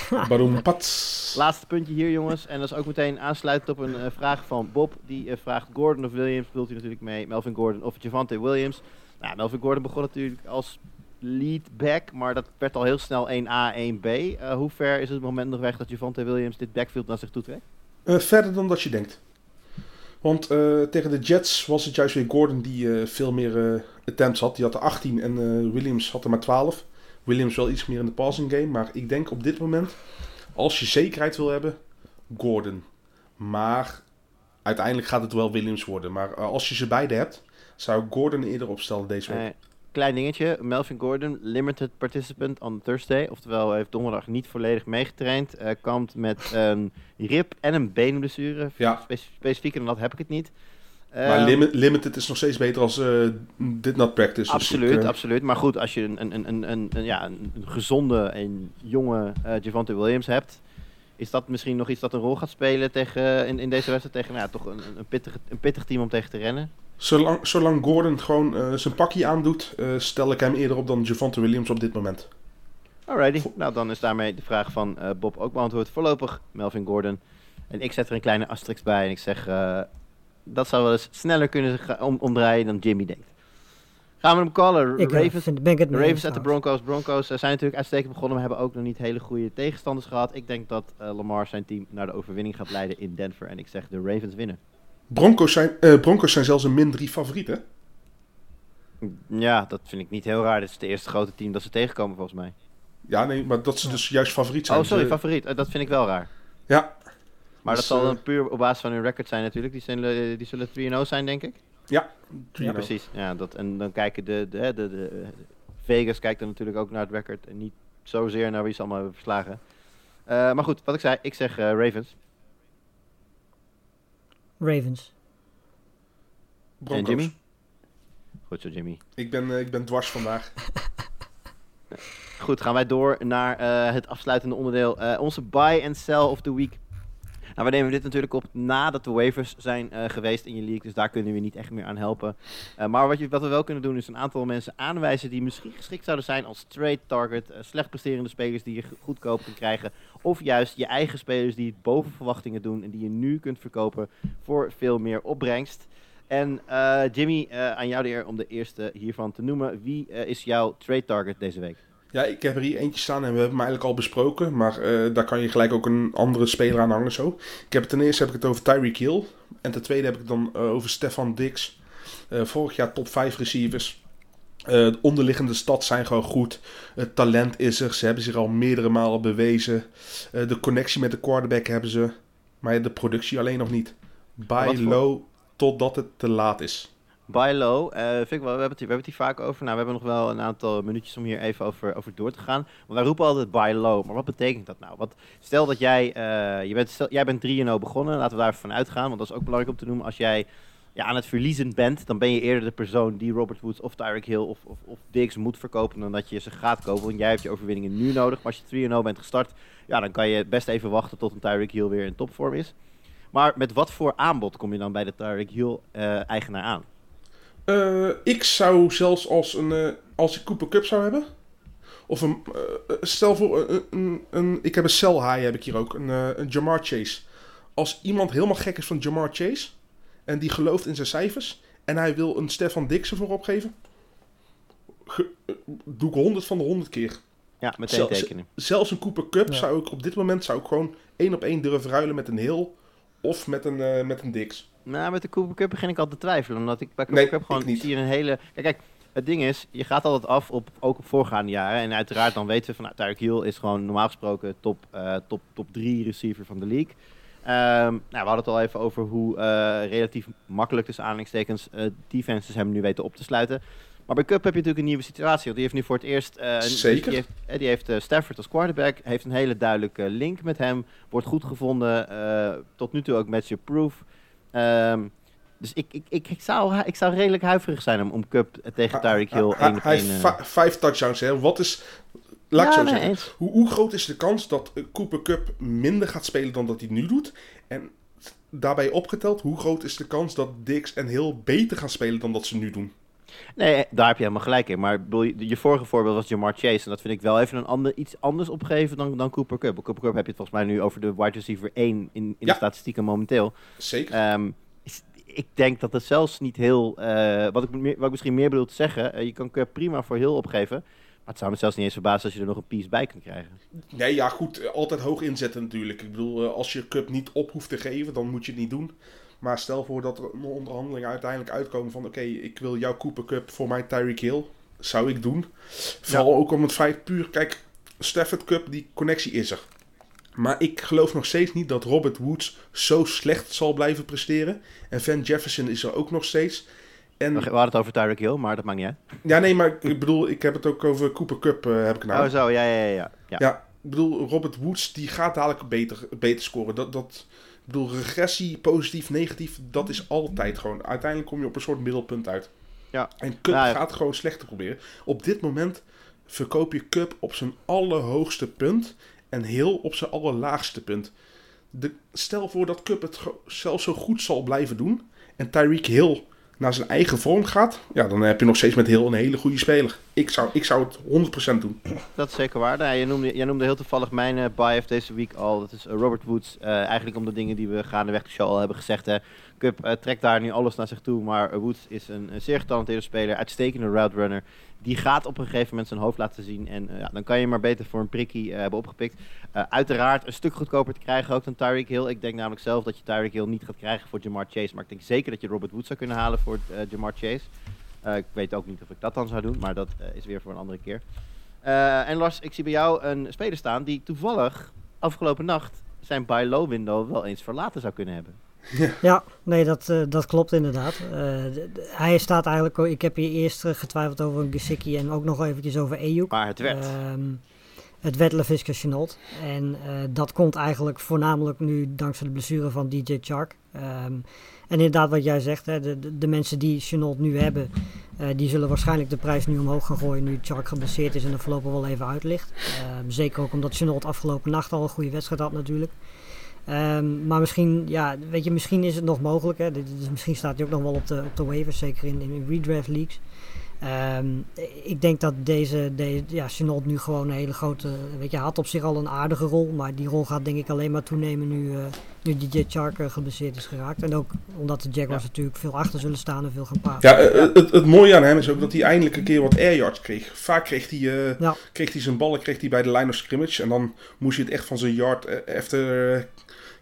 <laughs> Waarom pats? Laatste puntje hier, jongens. En dat is ook meteen aansluitend op een vraag van Bob. Die vraagt Gordon of Williams. Bedoelt hij natuurlijk mee. Melvin Gordon of Javante Williams. Nou, Melvin Gordon begon natuurlijk als lead back. Maar dat werd al heel snel 1A, 1B. Eh, hoe ver is het moment nog weg dat Javante Williams dit backfield naar zich toe trekt? Eh, verder dan dat je denkt. Want eh, tegen de Jets was het juist weer Gordon die veel meer attempts had. Die had er 18 en Williams had er maar 12. Williams wel iets meer in de passing game. Maar ik denk op dit moment, als je zekerheid wil hebben, Gordon. Maar uiteindelijk gaat het wel Williams worden. Maar als je ze beide hebt, zou ik Gordon eerder opstellen deze week. Klein dingetje. Melvin Gordon, limited participant on Thursday. Oftewel, hij heeft donderdag niet volledig meegetraind. Kampt met een rib en een beenblessure. Ja. Spec- specifieker dan dat heb ik het niet. maar Ehm, limi- limited is nog steeds beter als eh did not practice. Dus Absoluut, ik, eh, absoluut. Maar goed, als je een, een, een, een, een, ja, een gezonde en jonge eh Javante Williams hebt, is dat misschien nog iets dat een rol gaat spelen tegen, in, in deze wedstrijd tegen nou, ja, toch een, een, pittig, een pittig team om tegen te rennen? Zolang, zolang Gordon gewoon eh, zijn pakje aandoet, eh, stel ik hem eerder op dan Javante Williams op dit moment. Alrighty, nou dan is daarmee de vraag van eh, Bob ook beantwoord. Voorlopig Melvin Gordon. En ik zet er een kleine asterisk bij en ik zeg, dat zou wel eens sneller kunnen om, omdraaien dan Jimmy denkt. Gaan we hem callen? Ik eh, Ravens, vind, ben ik het Ravens en de. Broncos. Broncos eh, zijn natuurlijk uitstekend begonnen, maar hebben ook nog niet hele goede tegenstanders gehad. Ik denk dat eh, Lamar zijn team naar de overwinning gaat leiden in Denver. En ik zeg de Ravens winnen. Broncos zijn, eh, Broncos zijn zelfs een min 3 favoriet, hè? Ja, dat vind ik niet heel raar. Dit is het eerste grote team dat ze tegenkomen volgens mij. Ja, nee, maar dat ze dus juist favoriet zijn. Oh, sorry, Ze- favoriet. Dat vind ik wel raar. Ja, Maar Dus, dat zal eh, dan puur op basis van hun record zijn natuurlijk. Die, zijn, die zullen 3-0 zijn, denk ik. Ja. Ja, precies. Ja, dat, en dan kijken de, de, de, de, Vegas kijkt dan natuurlijk ook naar het record. En niet zozeer naar wie ze allemaal hebben verslagen. Eh, maar goed, wat ik zei. Ik zeg eh, Ravens. Ravens. Broncos. En Jimmy? Goed zo, Jimmy. Ik ben, eh, ik ben dwars vandaag. <laughs> Goed, gaan wij door naar eh, het afsluitende onderdeel. eh, onze buy and sell of the week. Nou, we nemen dit natuurlijk op nadat de waivers zijn eh, geweest in je league. Dus daar kunnen we niet echt meer aan helpen. Eh, maar wat, je, wat we wel kunnen doen is een aantal mensen aanwijzen die misschien geschikt zouden zijn als trade target. eh, slecht presterende spelers die je go- goedkoop kunt krijgen. Of juist je eigen spelers die het boven verwachtingen doen. En die je nu kunt verkopen voor veel meer opbrengst. En Jimmy, aan jou de eer om de eerste hiervan te noemen. Wie is jouw trade target deze week? Ja, ik heb er hier eentje staan en we hebben hem eigenlijk al besproken. Maar eh, daar kan je gelijk ook een andere speler aan hangen zo. Ik heb ten eerste heb ik het over Tyreek Hill. En ten tweede heb ik het dan eh, over Stefan Dix. Eh, vorig jaar top 5 receivers. De onderliggende stats zijn gewoon goed. Het talent is er. Ze hebben zich al meerdere malen bewezen. De connectie met de quarterback hebben ze. Maar de productie alleen nog niet. Buy voor- low totdat het te laat is. Buy low, eh, vind ik wel, we hebben, het, we hebben het hier vaak over. Nou, we hebben nog wel een aantal minuutjes om hier even over, over door te gaan. Want wij roepen altijd buy low, maar wat betekent dat nou? Want stel dat jij, eh, je bent, jij bent 3-0 begonnen, laten we daar even van uitgaan. Want dat is ook belangrijk om te noemen. Als jij ja, aan het verliezen bent, dan ben je eerder de persoon die Robert Woods of Tyreek Hill of, of, of moet verkopen dan dat je ze gaat kopen. Want jij hebt je overwinningen nu nodig. Maar als je 3-0 bent gestart, ja, dan kan je best even wachten tot een Tyreek Hill weer in topvorm is. Maar met wat voor aanbod kom je dan bij de Tyreek Hill eh, aan? Eh, ik zou zelfs als, een, eh, als ik Cooper Cup zou hebben. Of een. eh, stel voor. een, een, een- ik heb een sell high, heb ik hier ook. Een, een Jamar Chase. Als iemand helemaal gek is van Jamar Chase. En die gelooft in zijn cijfers. En hij wil een Stefan Dix ervoor opgeven. ge- doe ik 100 van de 100 keer. Ja, meteen Zel- tekenen. Zelfs een Cooper Cup Ja. zou ik op dit moment zou ik gewoon één op één durven ruilen met een Hill. Of met een, eh, met een Dix. Nou, met de Cooper Cup begin ik al te twijfelen. Omdat ik bij Cooper Nee, Cup gewoon niet. zie een hele... Kijk, kijk, het ding is, je gaat altijd af op, ook op voorgaande jaren. En uiteraard dan weten we van, nou, Tyreek Hill is gewoon normaal gesproken top, eh, top, top 3 receiver van de league. Ehm, nou, we hadden het al even over hoe eh, relatief makkelijk tussen aanhalingstekens eh, defenses hem nu weten op te sluiten. Maar bij Cup heb je natuurlijk een nieuwe situatie. Want die heeft nu voor het eerst. eh, Zeker. Die heeft, eh, die heeft eh, Stafford als quarterback. Heeft een hele duidelijke link met hem. Wordt goed gevonden. tot nu toe ook match-proof. Ehm dus ik, ik, ik, ik, zou, ik zou redelijk huiverig zijn om, om Cup tegen Tyreek Hill Hij, hij heeft vijf touchdowns. Hè. Wat is... Laat ik zo nee, zeggen. eens. Hoe, hoe groot is de kans dat Cooper Cup minder gaat spelen dan dat hij nu doet? En daarbij opgeteld, hoe groot is de kans dat Dix en Hill beter gaan spelen dan dat ze nu doen? Nee, daar heb je helemaal gelijk in. Maar je, vorige voorbeeld was Jamar Chase. En dat vind ik wel even een ander, iets anders opgeven dan, dan Cooper Cup. Cooper Cup heb je het volgens mij nu over de wide receiver 1 in, in Ja. de statistieken momenteel. Zeker. Ehm, ik denk dat het zelfs niet heel... eh, wat, ik, meer- wat ik misschien meer bedoel te zeggen... eh, je kan Cup prima voor heel opgeven. Maar het zou me zelfs niet eens verbazen als je er nog een piece bij kunt krijgen. Nee, ja, goed. eh, Altijd hoog inzetten natuurlijk. Ik bedoel, als je Cup niet op hoeft te geven, dan moet je het niet doen. Maar stel voor dat er een onderhandeling uiteindelijk uitkomen van... Oké, ik wil jouw Cooper Cup voor mijn Tyreek Hill. Zou ik doen. Vooral ook om het feit puur... Kijk, Stafford Cup, die connectie is er. Maar ik geloof nog steeds niet dat Robert Woods zo slecht zal blijven presteren. En Van Jefferson is er ook nog steeds. En, We hadden het over Tyreek Hill, maar dat maakt niet uit. ja, nee, maar ik bedoel, ik heb het ook over Cooper Cup, eh, heb ik nou. Oh zo, ja, ja. ja. ja. Ja, ik bedoel, Robert Woods die gaat dadelijk beter, beter scoren. Dat, dat, ik bedoel, regressie, positief, negatief, dat is altijd gewoon. Uiteindelijk kom je op een soort middelpunt uit. Ja. En Cup Ja, ja. gaat gewoon slechter proberen. Op dit moment verkoop je Cup op zijn allerhoogste punt en heel op zijn allerlaagste punt. De, stel voor dat Cup het zelfs zo goed zal blijven doen en Tyreek Hill naar zijn eigen vorm gaat, ja, dan heb je nog steeds met Hill een hele goede speler. Ik zou, ik zou het 100% doen. Dat is zeker waar. Nou, jij, noemde, jij noemde heel toevallig mijn eh buy of deze week al. Dat is eh, Robert Woods. Eh, eigenlijk om de dingen die we gaandeweg de show al hebben gezegd. Hè. Cup eh, trekt daar nu alles naar zich toe. Maar Woods is een, zeer getalenteerde speler. Uitstekende route runner. Die gaat op een gegeven moment zijn hoofd laten zien. En eh, ja, dan kan je maar beter voor een prikkie eh, hebben opgepikt. Uiteraard een stuk goedkoper te krijgen ook dan Tyreek Hill. Ik denk namelijk zelf dat je Tyreek Hill niet gaat krijgen voor Jamar Chase. Maar ik denk zeker dat je Robert Woods zou kunnen halen voor Jamar Chase. Ik weet ook niet of ik dat dan zou doen. Maar dat is weer voor een andere keer. En Lars, ik zie bij jou een speler staan die toevallig afgelopen nacht zijn buy low window wel eens verlaten zou kunnen hebben. Ja, nee, dat, eh, dat klopt inderdaad. Eh, hij staat eigenlijk, ik heb hier eerst eh, getwijfeld over een Gesicki en ook nog eventjes over Ayuk. Maar het werd. Ehm, het werd LaVisca Chenault. En dat komt eigenlijk voornamelijk nu dankzij de blessure van DJ Chark. Ehm, en inderdaad wat jij zegt, hè, de, de, mensen die Chenault nu hebben, die zullen waarschijnlijk de prijs nu omhoog gaan gooien nu Chark geblesseerd is en er voorlopig wel even uit ligt. Ehm, zeker ook omdat Chenault afgelopen nacht al een goede wedstrijd had natuurlijk. Ehm, maar misschien, ja, weet je, misschien is het nog mogelijk. Hè. Misschien staat hij ook nog wel op de, op de waivers, zeker in, in redraft leagues. Ehm, ik denk dat deze, deze ja, Chenault nu gewoon een hele grote, weet je, hij had op zich al een aardige rol, maar die rol gaat denk ik alleen maar toenemen nu, eh nu DJ Chark eh, geblesseerd is geraakt. En ook omdat de Jaguars natuurlijk veel achter zullen staan en veel gaan pasen. Ja, eh, het, het mooie aan hem is ook dat hij eindelijk een keer wat air yards kreeg. Vaak kreeg hij, eh, Ja. kreeg hij zijn ballen kreeg hij bij de line of scrimmage. En dan moest je het echt van zijn yard after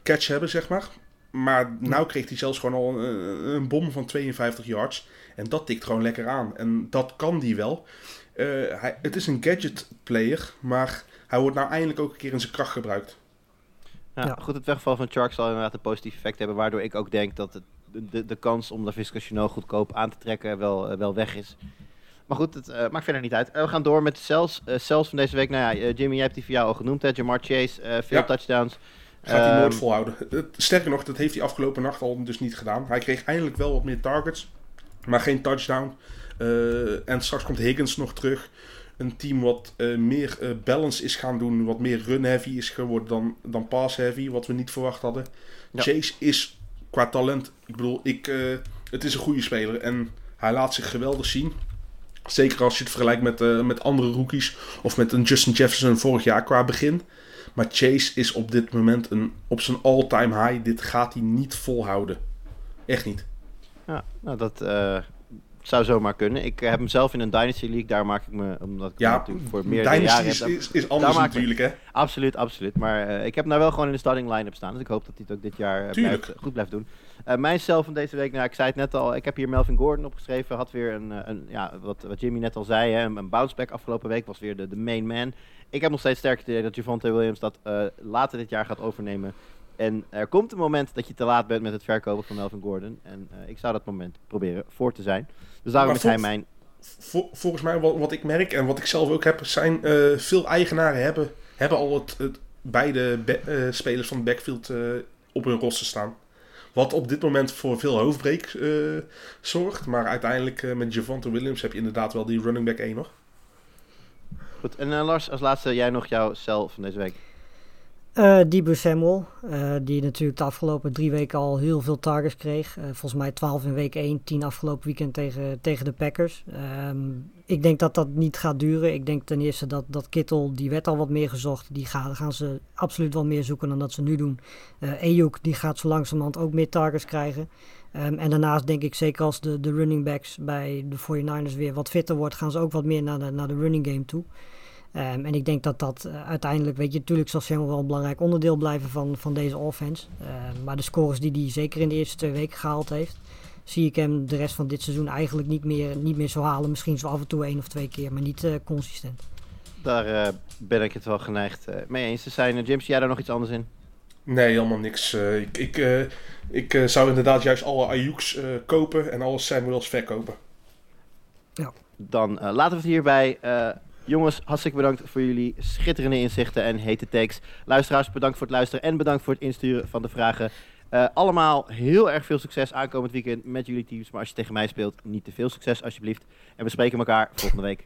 catch hebben, zeg maar. Maar nou kreeg hij zelfs gewoon al een, een bom van 52 yards. En dat tikt gewoon lekker aan. En dat kan die wel. Eh, hij, het is een gadget player, maar hij wordt nou eindelijk ook een keer in zijn kracht gebruikt. Ja, Ja. Goed, het wegvallen van Chark zal inderdaad een positief effect hebben, waardoor ik ook denk dat het, de, de, kans om LaVisca Chenault goedkoop aan te trekken wel, eh, wel weg is. Maar goed, het eh, maakt verder niet uit. We gaan door met de cells, cells van deze week. Nou ja, Jimmy, jij hebt die voor jou al genoemd, hè? Jamar Chase, eh, veel Ja. touchdowns. Gaat hij nooit Ehm, volhouden. Sterker nog, dat heeft hij afgelopen nacht al dus niet gedaan. Hij kreeg eindelijk wel wat meer targets, maar geen touchdown. Eh, en straks komt Higgins nog terug. Een team wat eh, meer eh, balance is gaan doen, wat meer run-heavy is geworden dan, dan pass-heavy, wat we niet verwacht hadden. Ja. Chase is qua talent, ik bedoel, ik, het is een goede speler en hij laat zich geweldig zien. Zeker als je het vergelijkt met, met andere rookies of met een Justin Jefferson vorig jaar qua begin. Maar Chase is op dit moment een, op zijn all-time high. Dit gaat hij niet volhouden. Echt niet. Ja, nou dat eh, zou zomaar kunnen. Ik heb hem zelf in een Dynasty League, daar maak ik me, omdat ik Ja, natuurlijk voor meerdere Dynasty jaren is, heb. is, is anders natuurlijk, hè? Absoluut, absoluut. Maar eh, ik heb hem nou wel gewoon in de starting line-up staan. Dus ik hoop dat hij het ook dit jaar eh, blijft, goed blijft doen. Eh mijn zelf van deze week, nou ik zei het net al, ik heb hier Melvin Gordon opgeschreven. Had weer een, een ja, wat, wat Jimmy net al zei, hè, een bounceback afgelopen week. Was weer de, de main man. Ik heb nog steeds sterk het idee dat Javante Williams dat later dit jaar gaat overnemen. En er komt een moment dat je te laat bent met het verkopen van Melvin Gordon. En eh, ik zou dat moment proberen voor te zijn. Dus daarom Maar is hij mijn... Vol- volgens mij, wat, wat ik merk en wat ik zelf ook heb, zijn eh, veel eigenaren hebben, hebben al het, het, beide eh, spelers van het backfield op hun roster staan. Wat op dit moment voor veel hoofdbreek zorgt. Maar uiteindelijk met Javante Williams heb je inderdaad wel die running back 1 nog. Goed, en Lars, als laatste jij nog jouw cel van deze week. Eh Debo Samuel, eh, die natuurlijk de afgelopen drie weken al heel veel targets kreeg. Eh, volgens mij 12 in week 1, 10 afgelopen weekend tegen, tegen de Packers. Ehm, ik denk dat dat niet gaat duren. Ik denk ten eerste dat, dat Kittel, die werd al wat meer gezocht. Die gaan, gaan ze absoluut wel meer zoeken dan dat ze nu doen. Ayuk, die gaat zo langzamerhand ook meer targets krijgen. Ehm, en daarnaast denk ik zeker als de, de running backs bij de 49ers weer wat fitter wordt, gaan ze ook wat meer naar naar de running game toe. Ehm, en ik denk dat dat eh, uiteindelijk, weet je, natuurlijk zal Samuel wel een belangrijk onderdeel blijven van, van deze offense. Ehm, maar de scores die hij zeker in de eerste twee weken gehaald heeft, zie ik hem de rest van dit seizoen eigenlijk niet meer, niet meer zo halen. Misschien zo af en toe één of twee keer, maar niet eh, consistent. Daar eh, ben ik het wel geneigd eh, mee eens te zijn. James, jij daar nog iets anders in? Nee, helemaal niks. Ik ik, eh, ik eh, zou inderdaad juist alle Ayuks eh, kopen en alle Samuels verkopen. Dan eh, laten we het hierbij. Jongens, hartstikke bedankt voor jullie schitterende inzichten en hete takes. Luisteraars, bedankt voor het luisteren en bedankt voor het insturen van de vragen. Eh, allemaal heel erg veel succes aankomend weekend met jullie teams. Maar als je tegen mij speelt, niet te veel succes alsjeblieft. En we spreken elkaar volgende week.